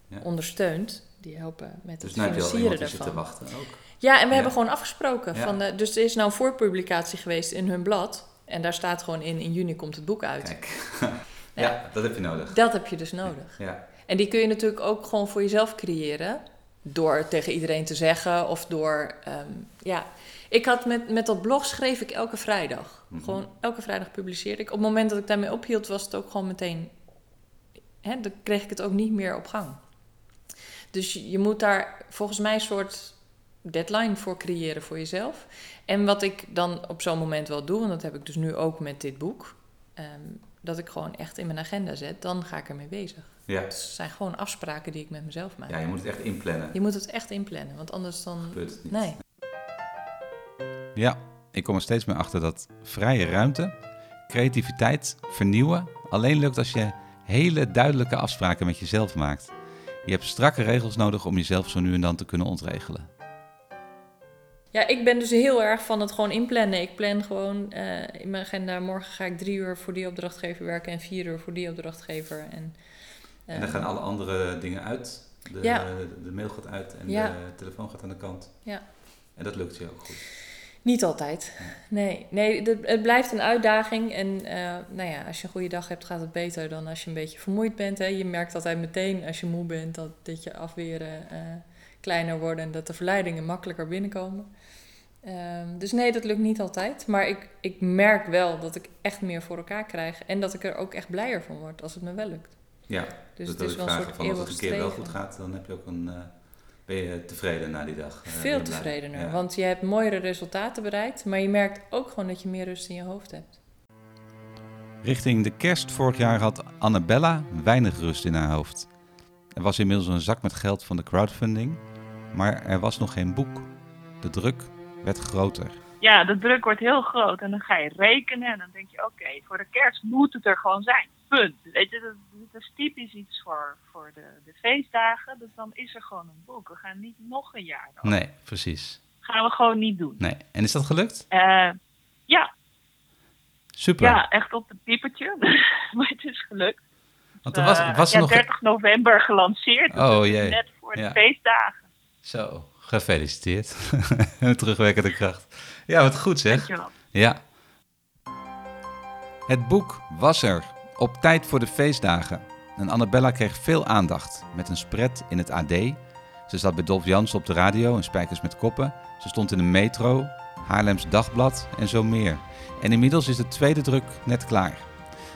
[SPEAKER 1] Ja.
[SPEAKER 3] ondersteund. Die helpen met
[SPEAKER 1] Dus
[SPEAKER 3] het
[SPEAKER 1] nu heb je al
[SPEAKER 3] financieren
[SPEAKER 1] zit te
[SPEAKER 3] daarvan.
[SPEAKER 1] wachten ook.
[SPEAKER 3] Ja, en we
[SPEAKER 1] Ja.
[SPEAKER 3] hebben gewoon afgesproken.
[SPEAKER 1] Ja.
[SPEAKER 3] Van, eh, dus er is nou een voorpublicatie geweest in hun blad. En daar staat gewoon in, in juni komt het boek uit.
[SPEAKER 1] Kijk. ja, dat heb je nodig.
[SPEAKER 3] Dat heb je dus nodig.
[SPEAKER 1] Ja.
[SPEAKER 3] En die kun je natuurlijk ook gewoon voor jezelf creëren. Door tegen iedereen te zeggen of door... ehm, ja, ik had met, met dat blog schreef ik elke vrijdag.
[SPEAKER 1] Mhm.
[SPEAKER 3] Gewoon elke vrijdag publiceerde ik. Op het moment dat ik daarmee ophield was het ook gewoon meteen... Hè, dan kreeg ik het ook niet meer op gang. Dus je moet daar volgens mij een soort deadline voor creëren voor jezelf. En wat ik dan op zo'n moment wel doe, en dat heb ik dus nu ook met dit boek... ehm, dat ik gewoon echt in mijn agenda zet, dan ga ik ermee bezig.
[SPEAKER 1] Ja.
[SPEAKER 3] Het zijn gewoon afspraken die ik met mezelf maak.
[SPEAKER 1] ja, je moet het echt inplannen.
[SPEAKER 3] Je moet het echt inplannen, want anders dan...
[SPEAKER 1] Gebeurt het niet.
[SPEAKER 3] Nee.
[SPEAKER 1] Ja, ik kom er steeds meer achter dat vrije ruimte, creativiteit, vernieuwen alleen lukt als je hele duidelijke afspraken met jezelf maakt. Je hebt strakke regels nodig om jezelf zo nu en dan te kunnen ontregelen.
[SPEAKER 3] Ja, ik ben dus heel erg van het gewoon inplannen. Ik plan gewoon eh, in mijn agenda, morgen ga ik drie uur voor die opdrachtgever werken en vier uur voor die opdrachtgever. En, eh,
[SPEAKER 1] En dan gaan alle andere dingen uit. De,
[SPEAKER 3] Ja.
[SPEAKER 1] de, de mail gaat uit en
[SPEAKER 3] Ja.
[SPEAKER 1] de telefoon gaat aan de kant.
[SPEAKER 3] Ja.
[SPEAKER 1] En dat lukt je ook goed.
[SPEAKER 3] Niet altijd. Nee, nee het, blijft een uitdaging. En eh, nou ja, als je een goede dag hebt, gaat het beter dan als je een beetje vermoeid bent. Hè. Je merkt altijd meteen als je moe bent dat, dat je afweren eh, kleiner worden en dat de verleidingen makkelijker binnenkomen. Ehm, dus nee, dat lukt niet altijd. Maar ik, ik merk wel dat ik echt meer voor elkaar krijg. En dat ik er ook echt blijer van word als het me wel lukt.
[SPEAKER 1] Ja,
[SPEAKER 3] Dus
[SPEAKER 1] dus
[SPEAKER 3] het
[SPEAKER 1] dat
[SPEAKER 3] is wel een soort
[SPEAKER 1] van als het een keer wel goed gaat, dan heb je ook een, eh, ben je tevreden na die dag. eh,
[SPEAKER 3] Veel tevredener.
[SPEAKER 1] Ja.
[SPEAKER 3] Want je hebt mooiere resultaten bereikt. Maar je merkt ook gewoon dat je meer rust in je hoofd hebt.
[SPEAKER 1] Richting de kerst vorig jaar had Annabella weinig rust in haar hoofd. Er was inmiddels een zak met geld van de crowdfunding, maar er was nog geen boek. De druk werd groter.
[SPEAKER 4] Ja, de druk wordt heel groot en dan ga je rekenen en dan denk je, oké, voor de kerst moet het er gewoon zijn. Punt. Weet je, dat, dat is typisch iets voor, voor de, de feestdagen, dus dan is er gewoon een boek. We gaan niet nog een jaar door.
[SPEAKER 1] Nee, precies.
[SPEAKER 4] Gaan we gewoon niet doen.
[SPEAKER 1] Nee. En is dat gelukt?
[SPEAKER 4] Eh, ja,
[SPEAKER 1] Super.
[SPEAKER 4] ja, echt op het piepertje. maar het is gelukt.
[SPEAKER 1] Want er was,
[SPEAKER 4] Eh,
[SPEAKER 1] was er
[SPEAKER 4] ja,
[SPEAKER 1] nog...
[SPEAKER 4] 30 november gelanceerd.
[SPEAKER 1] Oh,
[SPEAKER 4] dus
[SPEAKER 1] jee.
[SPEAKER 4] Net voor de feestdagen.
[SPEAKER 1] Zo, gefeliciteerd. Terugwerkende kracht. Ja, wat goed zeg.
[SPEAKER 4] Dankjewel.
[SPEAKER 1] Ja. Het boek was er, op tijd voor de feestdagen. En Annabella kreeg veel aandacht, met een spread in het AD. Ze zat bij Dolf Jansen op de radio in Spijkers met Koppen. Ze stond in de metro, Haarlems Dagblad en zo meer. En inmiddels is de tweede druk net klaar.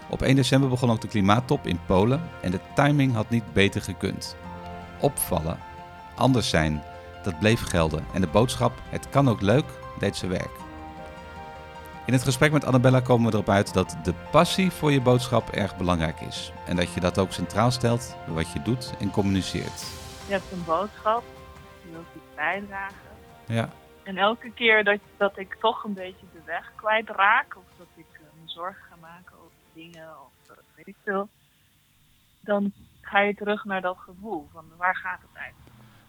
[SPEAKER 1] Op 1 december begon ook de klimaattop in Polen en de timing had niet beter gekund. Opvallen, anders zijn, dat bleef gelden. En de boodschap, het kan ook leuk, deed ze werk. In het gesprek met Annabella komen we erop uit dat de passie voor je boodschap erg belangrijk is. En dat je dat ook centraal stelt bij wat je doet en communiceert.
[SPEAKER 4] Je hebt een boodschap, je wilt iets bijdragen.
[SPEAKER 1] Ja,
[SPEAKER 4] En elke keer dat, dat ik toch een beetje de weg kwijtraak, of dat ik eh, me zorgen ga maken over dingen, of eh, weet ik veel, dan ga je terug naar dat gevoel van waar gaat het eigenlijk?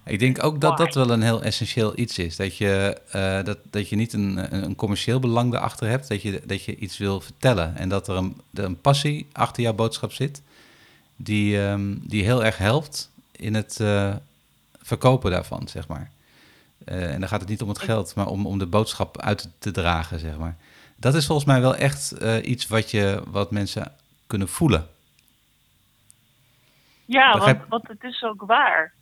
[SPEAKER 1] Ik denk ook dat dat wel een heel essentieel iets is. Dat je, eh, dat, dat je niet een, een commercieel belang erachter hebt, dat je, dat je iets wil vertellen. En dat er een, een passie achter jouw boodschap zit, die, ehm, die heel erg helpt in het eh, verkopen daarvan, zeg maar. Eh, en dan gaat het niet om het geld, maar om, om de boodschap uit te dragen, zeg maar. Dat is volgens mij wel echt iets wat, je, wat mensen kunnen voelen.
[SPEAKER 4] Ja, want, want het is ook waar.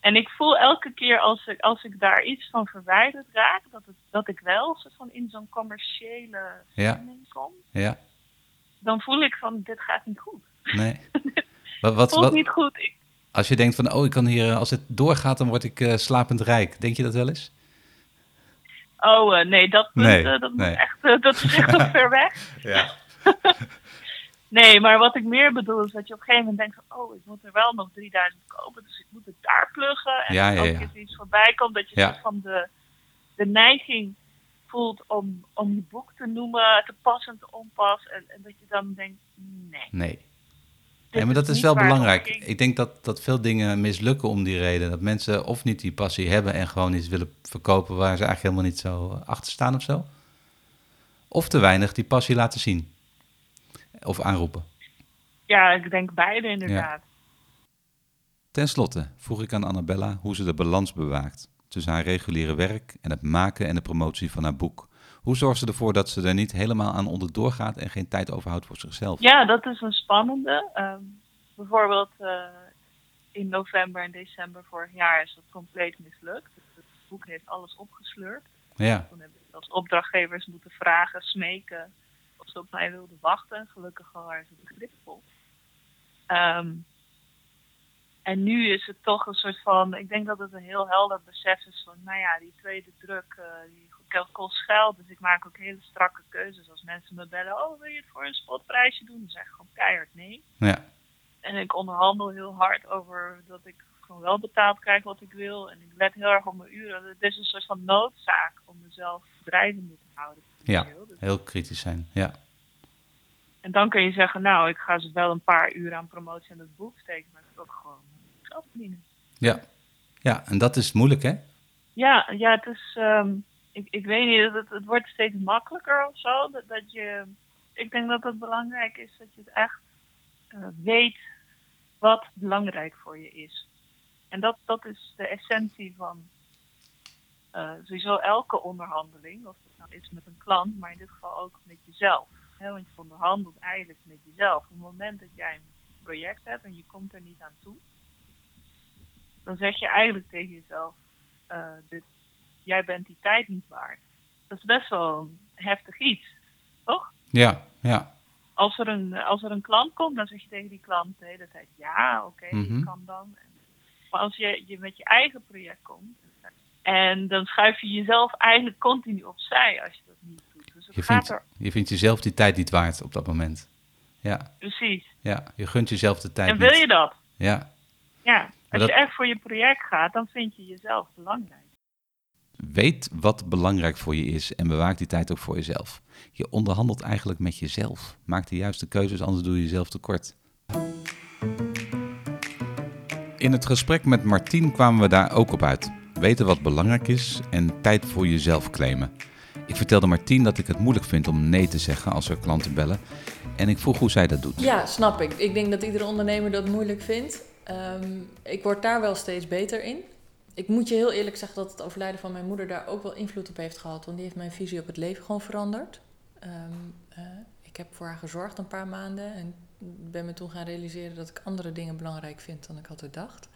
[SPEAKER 4] En ik voel elke keer als ik, als ik daar iets van verwijderd raak, dat, het, dat ik wel soort van in zo'n commerciële
[SPEAKER 1] Ja.
[SPEAKER 4] stemming kom.
[SPEAKER 1] Ja,
[SPEAKER 4] Dan voel ik van, dit gaat niet goed.
[SPEAKER 1] nee. Wat, wat,
[SPEAKER 4] voelt
[SPEAKER 1] wat,
[SPEAKER 4] niet goed. Ik,
[SPEAKER 1] als je denkt van, oh, ik kan hier, als het doorgaat, dan word ik eh, slapend rijk. Denk je dat wel eens?
[SPEAKER 4] oh, eh, nee, dat, punt,
[SPEAKER 1] Nee,
[SPEAKER 4] eh, dat,
[SPEAKER 1] nee.
[SPEAKER 4] Echt, eh, dat is echt ver weg.
[SPEAKER 1] Ja.
[SPEAKER 4] Nee, maar wat ik meer bedoel is dat je op een gegeven moment denkt van... oh, ik moet er wel nog 3000 kopen, dus ik moet het daar pluggen. En
[SPEAKER 1] Ja, ja,
[SPEAKER 4] ook
[SPEAKER 1] ja.
[SPEAKER 4] eens iets voorbij komt, dat je van de, de neiging voelt om, om je boek te noemen, te pas en te onpas. En, en dat je dan denkt, nee.
[SPEAKER 1] Nee. maar dat is wel belangrijk.
[SPEAKER 4] ging.
[SPEAKER 1] Ik denk dat, dat veel dingen mislukken om die reden. Dat mensen of niet die passie hebben en gewoon iets willen verkopen waar ze eigenlijk helemaal niet zo achter staan of zo. Of te weinig die passie laten zien. Of aanroepen.
[SPEAKER 4] Ja, ik denk beide inderdaad.
[SPEAKER 1] Ten slotte vroeg ik aan Annabella hoe ze de balans bewaakt tussen haar reguliere werk en het maken en de promotie van haar boek. Hoe zorgt ze ervoor dat ze er niet helemaal aan onderdoor gaat en geen tijd overhoudt voor zichzelf?
[SPEAKER 4] Ja, dat is een spannende. Ehm, bijvoorbeeld eh, in november en december vorig jaar is dat compleet mislukt. Het boek heeft alles opgesleurd.
[SPEAKER 1] Ja,
[SPEAKER 4] Toen heb ik als opdrachtgevers moeten vragen, smeken of ze op mij wilden wachten. Gelukkig waren ze begripvol. Ehm, en nu is het toch een soort van, ik denk dat het een heel helder besef is van, nou ja, die tweede druk, eh, die kost geld. Dus ik maak ook hele strakke keuzes. Als mensen me bellen, oh wil je het voor een spotprijsje doen? Dan zeg ik gewoon keihard nee.
[SPEAKER 1] ja,
[SPEAKER 4] En ik onderhandel heel hard over dat ik gewoon wel betaald krijg wat ik wil. En ik let heel erg op mijn uren. Het is een soort van noodzaak om mezelf drijvende te houden.
[SPEAKER 1] ja. Heel kritisch zijn. Ja,
[SPEAKER 4] En dan kun je zeggen, nou, ik ga ze wel een paar uur aan promotie aan het boek steken. Maar ik wil ook gewoon geld verdienen.
[SPEAKER 1] ja. Ja, en dat is moeilijk, hè?
[SPEAKER 4] Ja, ja, het is. ehm, ik, ik weet niet, het, het wordt steeds makkelijker of zo. Dat, dat je. Ik denk dat het belangrijk is dat je het echt eh, weet wat belangrijk voor je is. En dat, dat is de essentie van eh, sowieso elke onderhandeling. Of het nou is met een klant, maar in dit geval ook met jezelf. Hè, want je onderhandelt eigenlijk met jezelf. Op het moment dat jij een project hebt en je komt er niet aan toe, dan zeg je eigenlijk tegen jezelf: eh, dit, jij bent die tijd niet waard. Dat is best wel een heftig iets, toch?
[SPEAKER 1] Ja, ja,
[SPEAKER 4] Als er een, als er een klant komt, dan zeg je tegen die klant de hele tijd: ja, oké,
[SPEAKER 1] Mhm.
[SPEAKER 4] ik kan dan. Maar als je, je met je eigen project komt, en dan schuif je jezelf eigenlijk continu opzij als je dat niet doet. Dus het
[SPEAKER 1] je
[SPEAKER 4] gaat
[SPEAKER 1] vindt,
[SPEAKER 4] er
[SPEAKER 1] je vindt jezelf die tijd niet waard op dat moment. Ja,
[SPEAKER 4] precies.
[SPEAKER 1] ja. Je gunt jezelf de tijd
[SPEAKER 4] En wil
[SPEAKER 1] niet.
[SPEAKER 4] je dat?
[SPEAKER 1] Ja.
[SPEAKER 4] Ja. Als
[SPEAKER 1] dat-
[SPEAKER 4] je echt voor je project gaat, dan vind je jezelf belangrijk.
[SPEAKER 1] Weet wat belangrijk voor je is en bewaak die tijd ook voor jezelf. Je onderhandelt eigenlijk met jezelf. Maak de juiste keuzes, anders doe je jezelf tekort. In het gesprek met Martien kwamen we daar ook op uit. Weten wat belangrijk is en tijd voor jezelf claimen. Ik vertelde Martien dat ik het moeilijk vind om nee te zeggen als er klanten bellen. En ik vroeg hoe zij dat doet.
[SPEAKER 3] Ja, snap ik. Ik denk dat iedere ondernemer dat moeilijk vindt. Ehm, ik word daar wel steeds beter in. Ik moet je heel eerlijk zeggen dat het overlijden van mijn moeder daar ook wel invloed op heeft gehad. Want die heeft mijn visie op het leven gewoon veranderd. Ehm, eh, ik heb voor haar gezorgd een paar maanden. En ben me toen gaan realiseren dat ik andere dingen belangrijk vind dan ik altijd dacht.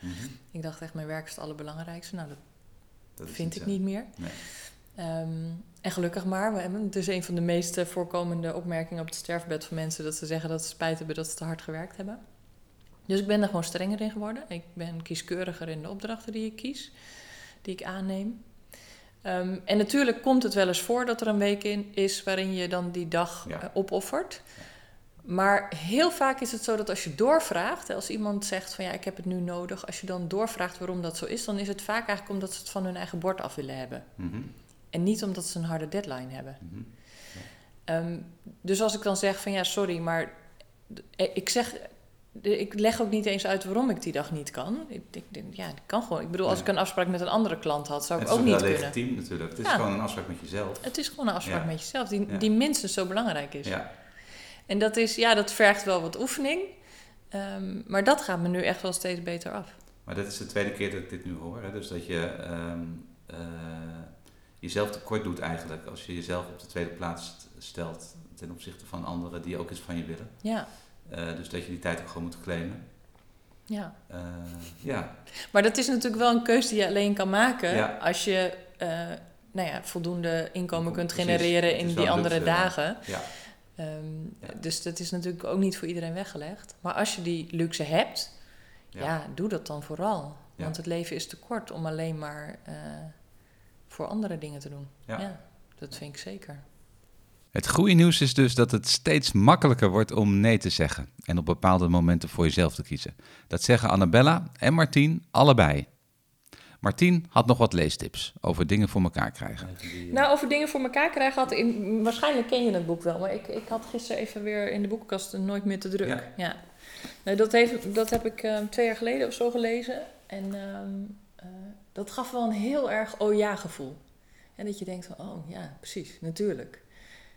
[SPEAKER 3] Ik dacht echt, mijn werk is het allerbelangrijkste. Nou, dat vind ik niet meer.
[SPEAKER 1] Nee.
[SPEAKER 3] Ehm, en gelukkig maar. We hebben, het is een van de meest eh, voorkomende opmerkingen op het sterfbed van mensen... dat ze zeggen dat ze spijt hebben dat ze te hard gewerkt hebben. Dus ik ben er gewoon strenger in geworden. Ik ben kieskeuriger in de opdrachten die ik kies, die ik aanneem. Ehm, en natuurlijk komt het wel eens voor dat er een week in is... waarin je dan die dag
[SPEAKER 1] Ja.
[SPEAKER 3] eh, opoffert. Maar heel vaak is het zo dat als je doorvraagt... als iemand zegt van ja, ik heb het nu nodig... als je dan doorvraagt waarom dat zo is... dan is het vaak eigenlijk omdat ze het van hun eigen bord af willen hebben.
[SPEAKER 1] Mhm.
[SPEAKER 3] En niet omdat ze een harde deadline hebben.
[SPEAKER 1] Mhm.
[SPEAKER 3] Ehm, dus als ik dan zeg van ja, sorry, maar eh, ik zeg, ik leg ook niet eens uit waarom ik die dag niet kan. Ik, ik, ja, ik kan gewoon. Ik bedoel, als ik een afspraak met een andere klant had, zou ik
[SPEAKER 1] Het is
[SPEAKER 3] ook niet
[SPEAKER 1] wel
[SPEAKER 3] kunnen.
[SPEAKER 1] legitiem natuurlijk. Het is
[SPEAKER 3] Ja.
[SPEAKER 1] gewoon een afspraak met jezelf.
[SPEAKER 3] Het is gewoon een afspraak met jezelf, die, die minstens zo belangrijk is.
[SPEAKER 1] Ja.
[SPEAKER 3] En dat is, ja, dat vergt wel wat oefening. Ehm, maar dat gaat me nu echt wel steeds beter af.
[SPEAKER 1] Maar dit is de tweede keer dat ik dit nu hoor. Hè? Dus dat je ehm, eh, jezelf tekort doet eigenlijk. Als je jezelf op de tweede plaats st- stelt ten opzichte van anderen die ook iets van je willen.
[SPEAKER 3] Ja,
[SPEAKER 1] Eh, dus dat je die tijd ook gewoon moet claimen.
[SPEAKER 3] Ja.
[SPEAKER 1] Uh, ja.
[SPEAKER 3] Maar dat is natuurlijk wel een keuze die je alleen kan maken
[SPEAKER 1] Ja.
[SPEAKER 3] als je nou ja, voldoende inkomen kunt
[SPEAKER 1] Precies.
[SPEAKER 3] genereren in die andere dagen.
[SPEAKER 1] Ja.
[SPEAKER 3] Ehm,
[SPEAKER 1] Ja.
[SPEAKER 3] Dus dat is natuurlijk ook niet voor iedereen weggelegd. Maar als je die luxe hebt, ja,
[SPEAKER 1] Ja.
[SPEAKER 3] doe dat dan vooral.
[SPEAKER 1] Ja.
[SPEAKER 3] Want het leven is te kort om alleen maar eh, voor andere dingen te doen.
[SPEAKER 1] Ja.
[SPEAKER 3] dat vind ik zeker.
[SPEAKER 1] Het goede nieuws is dus dat het steeds makkelijker wordt om nee te zeggen en op bepaalde momenten voor jezelf te kiezen. Dat zeggen Annabella en Martien allebei. Martien had nog wat leestips over dingen voor elkaar krijgen.
[SPEAKER 3] Nou, over dingen voor elkaar krijgen had in, waarschijnlijk ken je het boek wel, maar ik, ik had gisteren even weer in de boekenkast nooit meer te druk.
[SPEAKER 1] Ja.
[SPEAKER 3] Ja. Nou, dat, heeft, dat heb ik eh, twee jaar geleden of zo gelezen. En ehm, eh, dat gaf wel een heel erg oh ja gevoel. En dat je denkt van, oh ja, precies, natuurlijk.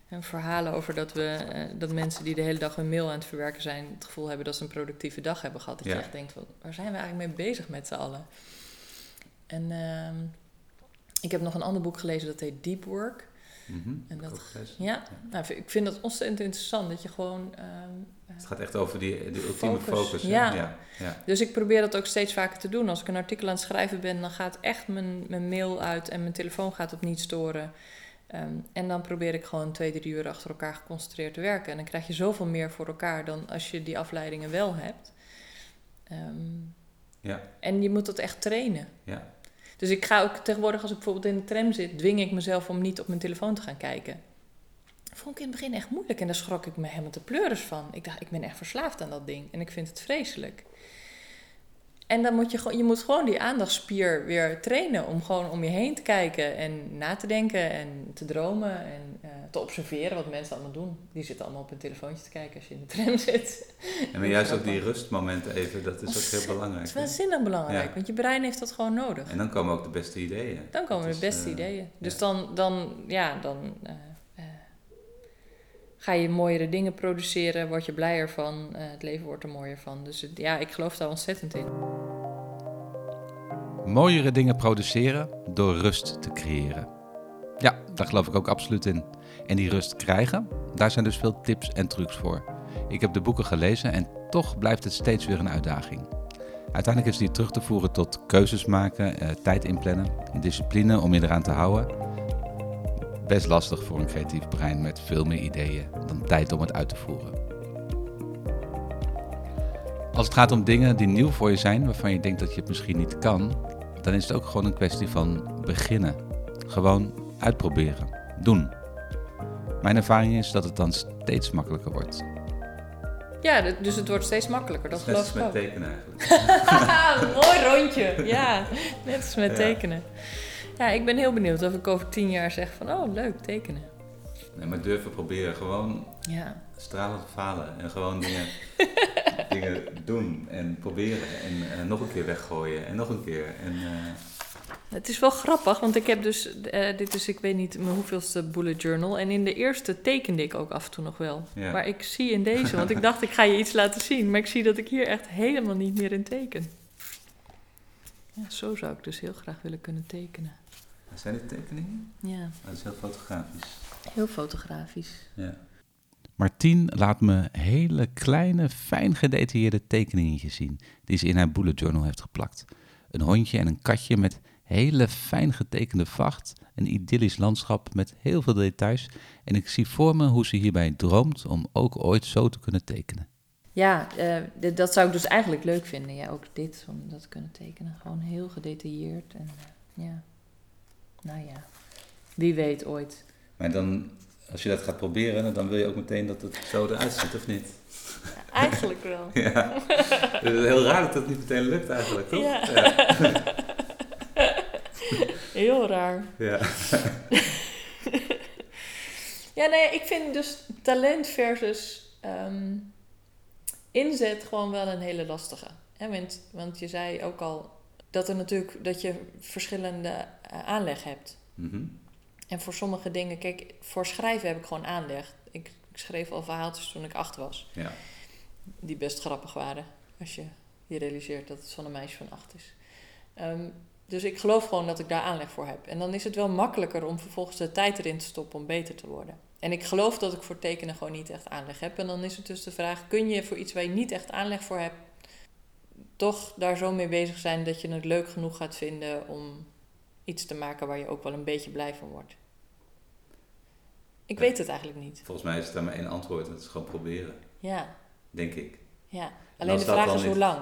[SPEAKER 3] En verhalen over dat, we, eh, dat mensen die de hele dag hun mail aan het verwerken zijn... het gevoel hebben dat ze een productieve dag hebben gehad. Dat
[SPEAKER 1] Ja.
[SPEAKER 3] je echt denkt, van, waar zijn we eigenlijk mee bezig met z'n allen? En ehm, ik heb nog een ander boek gelezen, dat heet Deep Work.
[SPEAKER 1] Mhm,
[SPEAKER 3] En dat-. Ja, nou, ik vind dat ontzettend interessant, dat je gewoon... ehm,
[SPEAKER 1] Het gaat echt over die, die ultieme
[SPEAKER 3] Focus. Ja.
[SPEAKER 1] Ja, ja.
[SPEAKER 3] Dus ik probeer dat ook steeds vaker te doen. Als ik een artikel aan het schrijven ben, dan gaat echt mijn, mijn mail uit en mijn telefoon gaat op niet storen. Ehm, en dan probeer ik gewoon twee, drie uur achter elkaar geconcentreerd te werken. En dan krijg je zoveel meer voor elkaar dan als je die afleidingen wel hebt.
[SPEAKER 1] Ja.
[SPEAKER 3] En je moet dat echt trainen.
[SPEAKER 1] Ja.
[SPEAKER 3] Dus ik ga ook tegenwoordig, als ik bijvoorbeeld in de tram zit, dwing ik mezelf om niet op mijn telefoon te gaan kijken. Vond ik in het begin echt moeilijk en daar schrok ik me helemaal te pleuris van. Ik dacht, ik ben echt verslaafd aan dat ding en ik vind het vreselijk. En dan moet je gewoon, je moet gewoon die aandachtspier weer trainen om gewoon om je heen te kijken en na te denken en te dromen en eh, te observeren wat mensen allemaal doen. Die zitten allemaal op hun telefoontje te kijken als je in de tram zit.
[SPEAKER 1] En maar juist ook die rustmomenten even, dat is ook heel belangrijk.
[SPEAKER 3] Het is waanzinnig belangrijk,
[SPEAKER 1] Ja.
[SPEAKER 3] want je brein heeft dat gewoon nodig.
[SPEAKER 1] En dan komen ook de beste ideeën.
[SPEAKER 3] Dan komen
[SPEAKER 1] Dat
[SPEAKER 3] de
[SPEAKER 1] is,
[SPEAKER 3] beste
[SPEAKER 1] eh,
[SPEAKER 3] ideeën. Dus
[SPEAKER 1] ja.
[SPEAKER 3] dan, dan, ja, dan eh, ga je mooiere dingen produceren, word je blijer van, eh, het leven wordt er mooier van. Dus ja, ik geloof daar ontzettend in.
[SPEAKER 1] Mooiere dingen produceren door rust te creëren. Ja, daar geloof ik ook absoluut in. En die rust krijgen, daar zijn dus veel tips en trucs voor. Ik heb de boeken gelezen en toch blijft het steeds weer een uitdaging. Uiteindelijk is die terug te voeren tot keuzes maken, eh, tijd inplannen, discipline om je eraan te houden. Best lastig voor een creatief brein met veel meer ideeën dan tijd om het uit te voeren. Als het gaat om dingen die nieuw voor je zijn, waarvan je denkt dat je het misschien niet kan, dan is het ook gewoon een kwestie van beginnen. Gewoon uitproberen, doen. Mijn ervaring is dat het dan steeds makkelijker wordt.
[SPEAKER 3] Ja, dus het wordt steeds makkelijker, dat geloof ik ook.
[SPEAKER 1] tekenen eigenlijk.
[SPEAKER 3] Mooi rondje, ja. Net als met
[SPEAKER 1] Ja.
[SPEAKER 3] tekenen. Ja, ik ben heel benieuwd of ik over tien jaar zeg van, oh leuk, tekenen.
[SPEAKER 1] Nee, maar durven proberen, gewoon
[SPEAKER 3] Ja,
[SPEAKER 1] stralend falen en gewoon dingen, dingen doen en proberen en eh, nog een keer weggooien en nog een keer. En, eh,
[SPEAKER 3] Het is wel grappig, want ik heb dus, eh, dit is, ik weet niet mijn hoeveelste bullet journal. En in de eerste tekende ik ook af en toe nog wel.
[SPEAKER 1] Ja.
[SPEAKER 3] Maar ik zie in deze, want ik dacht ik ga je iets laten zien. Maar ik zie dat ik hier echt helemaal niet meer in teken. Ja, zo zou ik dus heel graag willen kunnen tekenen.
[SPEAKER 1] Zijn dit tekeningen?
[SPEAKER 3] Ja,
[SPEAKER 1] Dat is heel fotografisch.
[SPEAKER 3] heel fotografisch.
[SPEAKER 1] Ja. Martien laat me hele kleine, fijn gedetailleerde tekeningetjes zien die ze in haar bullet journal heeft geplakt. Een hondje en een katje met hele fijn getekende vacht, een idyllisch landschap met heel veel details en ik zie voor me hoe ze hierbij droomt om ook ooit zo te kunnen tekenen.
[SPEAKER 3] Ja, eh, dit- dat zou ik dus eigenlijk leuk vinden. Ja, ook dit, om dat te kunnen tekenen. Gewoon heel gedetailleerd. En, eh, ja. Nou ja, wie weet ooit.
[SPEAKER 1] Maar dan, als je dat gaat proberen, dan wil je ook meteen dat het zo eruit ziet, of niet?
[SPEAKER 3] Eigenlijk wel.
[SPEAKER 1] Ja. Het is heel raar dat het niet meteen lukt eigenlijk, toch?
[SPEAKER 3] Ja.
[SPEAKER 1] ja.
[SPEAKER 3] Heel raar.
[SPEAKER 1] ja.
[SPEAKER 3] Ja, nee, ik vind dus talent versus ehm, inzet gewoon wel een hele lastige. Want, want je zei ook al dat er natuurlijk dat je verschillende eh, aanleg hebt.
[SPEAKER 1] Mhm.
[SPEAKER 3] En voor sommige dingen, kijk, voor schrijven heb ik gewoon aanleg. Ik, ik schreef al verhaaltjes toen ik acht was,
[SPEAKER 1] ja.
[SPEAKER 3] die best grappig waren. Als je je realiseert dat het van een meisje van acht is. Ehm, dus ik geloof gewoon dat ik daar aanleg voor heb. En dan is het wel makkelijker om vervolgens de tijd erin te stoppen om beter te worden. En ik geloof dat ik voor tekenen gewoon niet echt aanleg heb. En dan is het dus de vraag, kun je voor iets waar je niet echt aanleg voor hebt, toch daar zo mee bezig zijn dat je het leuk genoeg gaat vinden om iets te maken waar je ook wel een beetje blij van wordt. Ik
[SPEAKER 1] Ja.
[SPEAKER 3] weet het eigenlijk niet.
[SPEAKER 1] Volgens mij is het daar maar één antwoord. Dat is gewoon proberen,
[SPEAKER 3] Ja,
[SPEAKER 1] denk ik.
[SPEAKER 3] ja. Alleen de vraag is hoe lang.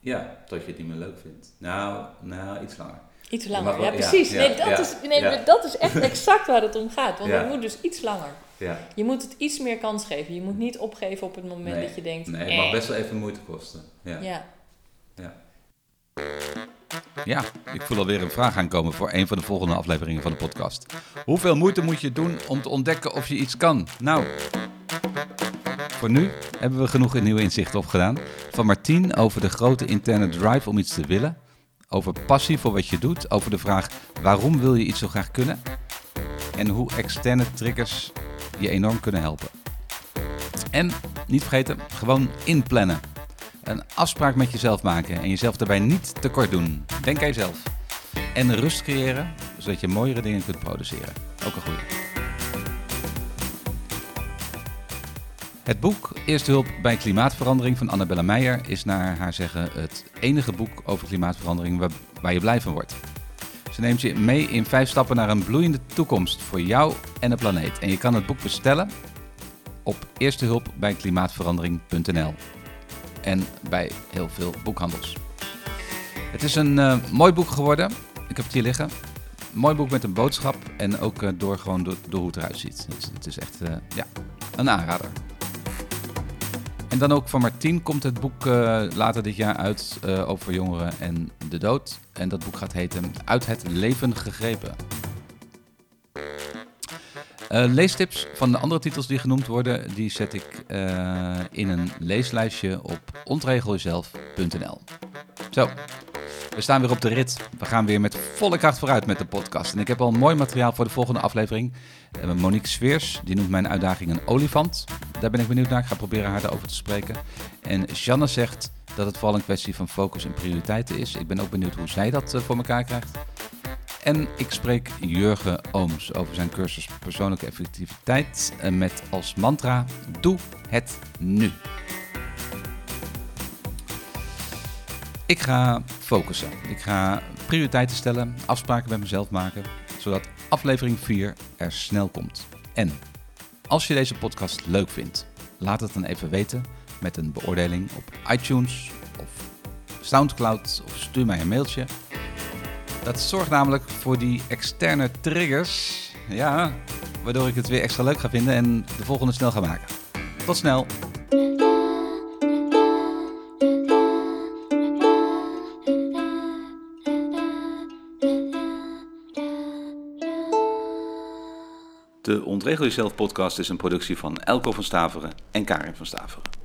[SPEAKER 1] Ja, tot je het niet meer leuk vindt. Nou, nou iets langer.
[SPEAKER 3] Iets langer.
[SPEAKER 1] wel-
[SPEAKER 3] Ja, precies.
[SPEAKER 1] ja,
[SPEAKER 3] nee, dat,
[SPEAKER 1] ja,
[SPEAKER 3] is, nee
[SPEAKER 1] ja.
[SPEAKER 3] dat is echt exact waar het om gaat. Want het moet dus iets langer.
[SPEAKER 1] Ja.
[SPEAKER 3] Je moet het iets meer kans geven. Je moet niet opgeven op het moment
[SPEAKER 1] Nee,
[SPEAKER 3] dat je denkt...
[SPEAKER 1] Nee, het
[SPEAKER 3] eh,
[SPEAKER 1] mag best wel even moeite kosten. Ja.
[SPEAKER 3] Ja.
[SPEAKER 1] Ja, ik voel alweer een vraag aankomen voor een van de volgende afleveringen van de podcast. Hoeveel moeite moet je doen om te ontdekken of je iets kan? Nou, voor nu hebben we genoeg nieuwe inzichten opgedaan. Van Martien over de grote interne drive om iets te willen. Over passie voor wat je doet. Over de vraag waarom wil je iets zo graag kunnen. En hoe externe triggers je enorm kunnen helpen. En niet vergeten, gewoon inplannen. Een afspraak met jezelf maken en jezelf daarbij niet tekort doen. Denk aan jezelf. En rust creëren, zodat je mooiere dingen kunt produceren. Ook een goede. Het boek Eerste hulp bij klimaatverandering van Annabella Meijer is naar haar zeggen het enige boek over klimaatverandering waar, waar je blij van wordt. Ze neemt je mee in vijf stappen naar een bloeiende toekomst voor jou en de planeet. En je kan het boek bestellen op eerstehulpbijklimaatverandering.nl en bij heel veel boekhandels. Het is een eh, mooi boek geworden. Ik heb het hier liggen. Mooi boek met een boodschap en ook eh, door, gewoon door, hoe het eruit ziet. Het, is echt eh, ja, een aanrader. En dan ook van Martien komt het boek later dit jaar uit over jongeren en de dood. En dat boek gaat heten Uit het leven gegrepen. Eh, leestips van de andere titels die genoemd worden, die zet ik eh, in een leeslijstje op ontregeljezelf.nl. Zo, we staan weer op de rit. We gaan weer met volle kracht vooruit met de podcast. En ik heb al mooi materiaal voor de volgende aflevering. Monique Sveers, die noemt mijn uitdaging een olifant. Daar ben ik benieuwd naar. Ik ga proberen haar daarover te spreken. En Janne zegt dat het vooral een kwestie van focus en prioriteiten is. Ik ben ook benieuwd hoe zij dat eh, voor elkaar krijgt. En ik spreek Jurgen Ooms over zijn cursus persoonlijke effectiviteit eh, met als mantra: Doe het nu. Ik ga focussen. Ik ga prioriteiten stellen, afspraken met mezelf maken, zodat aflevering 4 er snel komt. En als je deze podcast leuk vindt, laat het dan even weten met een beoordeling op iTunes of Soundcloud of stuur mij een mailtje. Dat zorgt namelijk voor die externe triggers. Ja, waardoor ik het weer extra leuk ga vinden en de volgende snel ga maken. Tot snel. De Ontregel Jezelf podcast is een productie van Elko van Staveren en Karin van Staveren.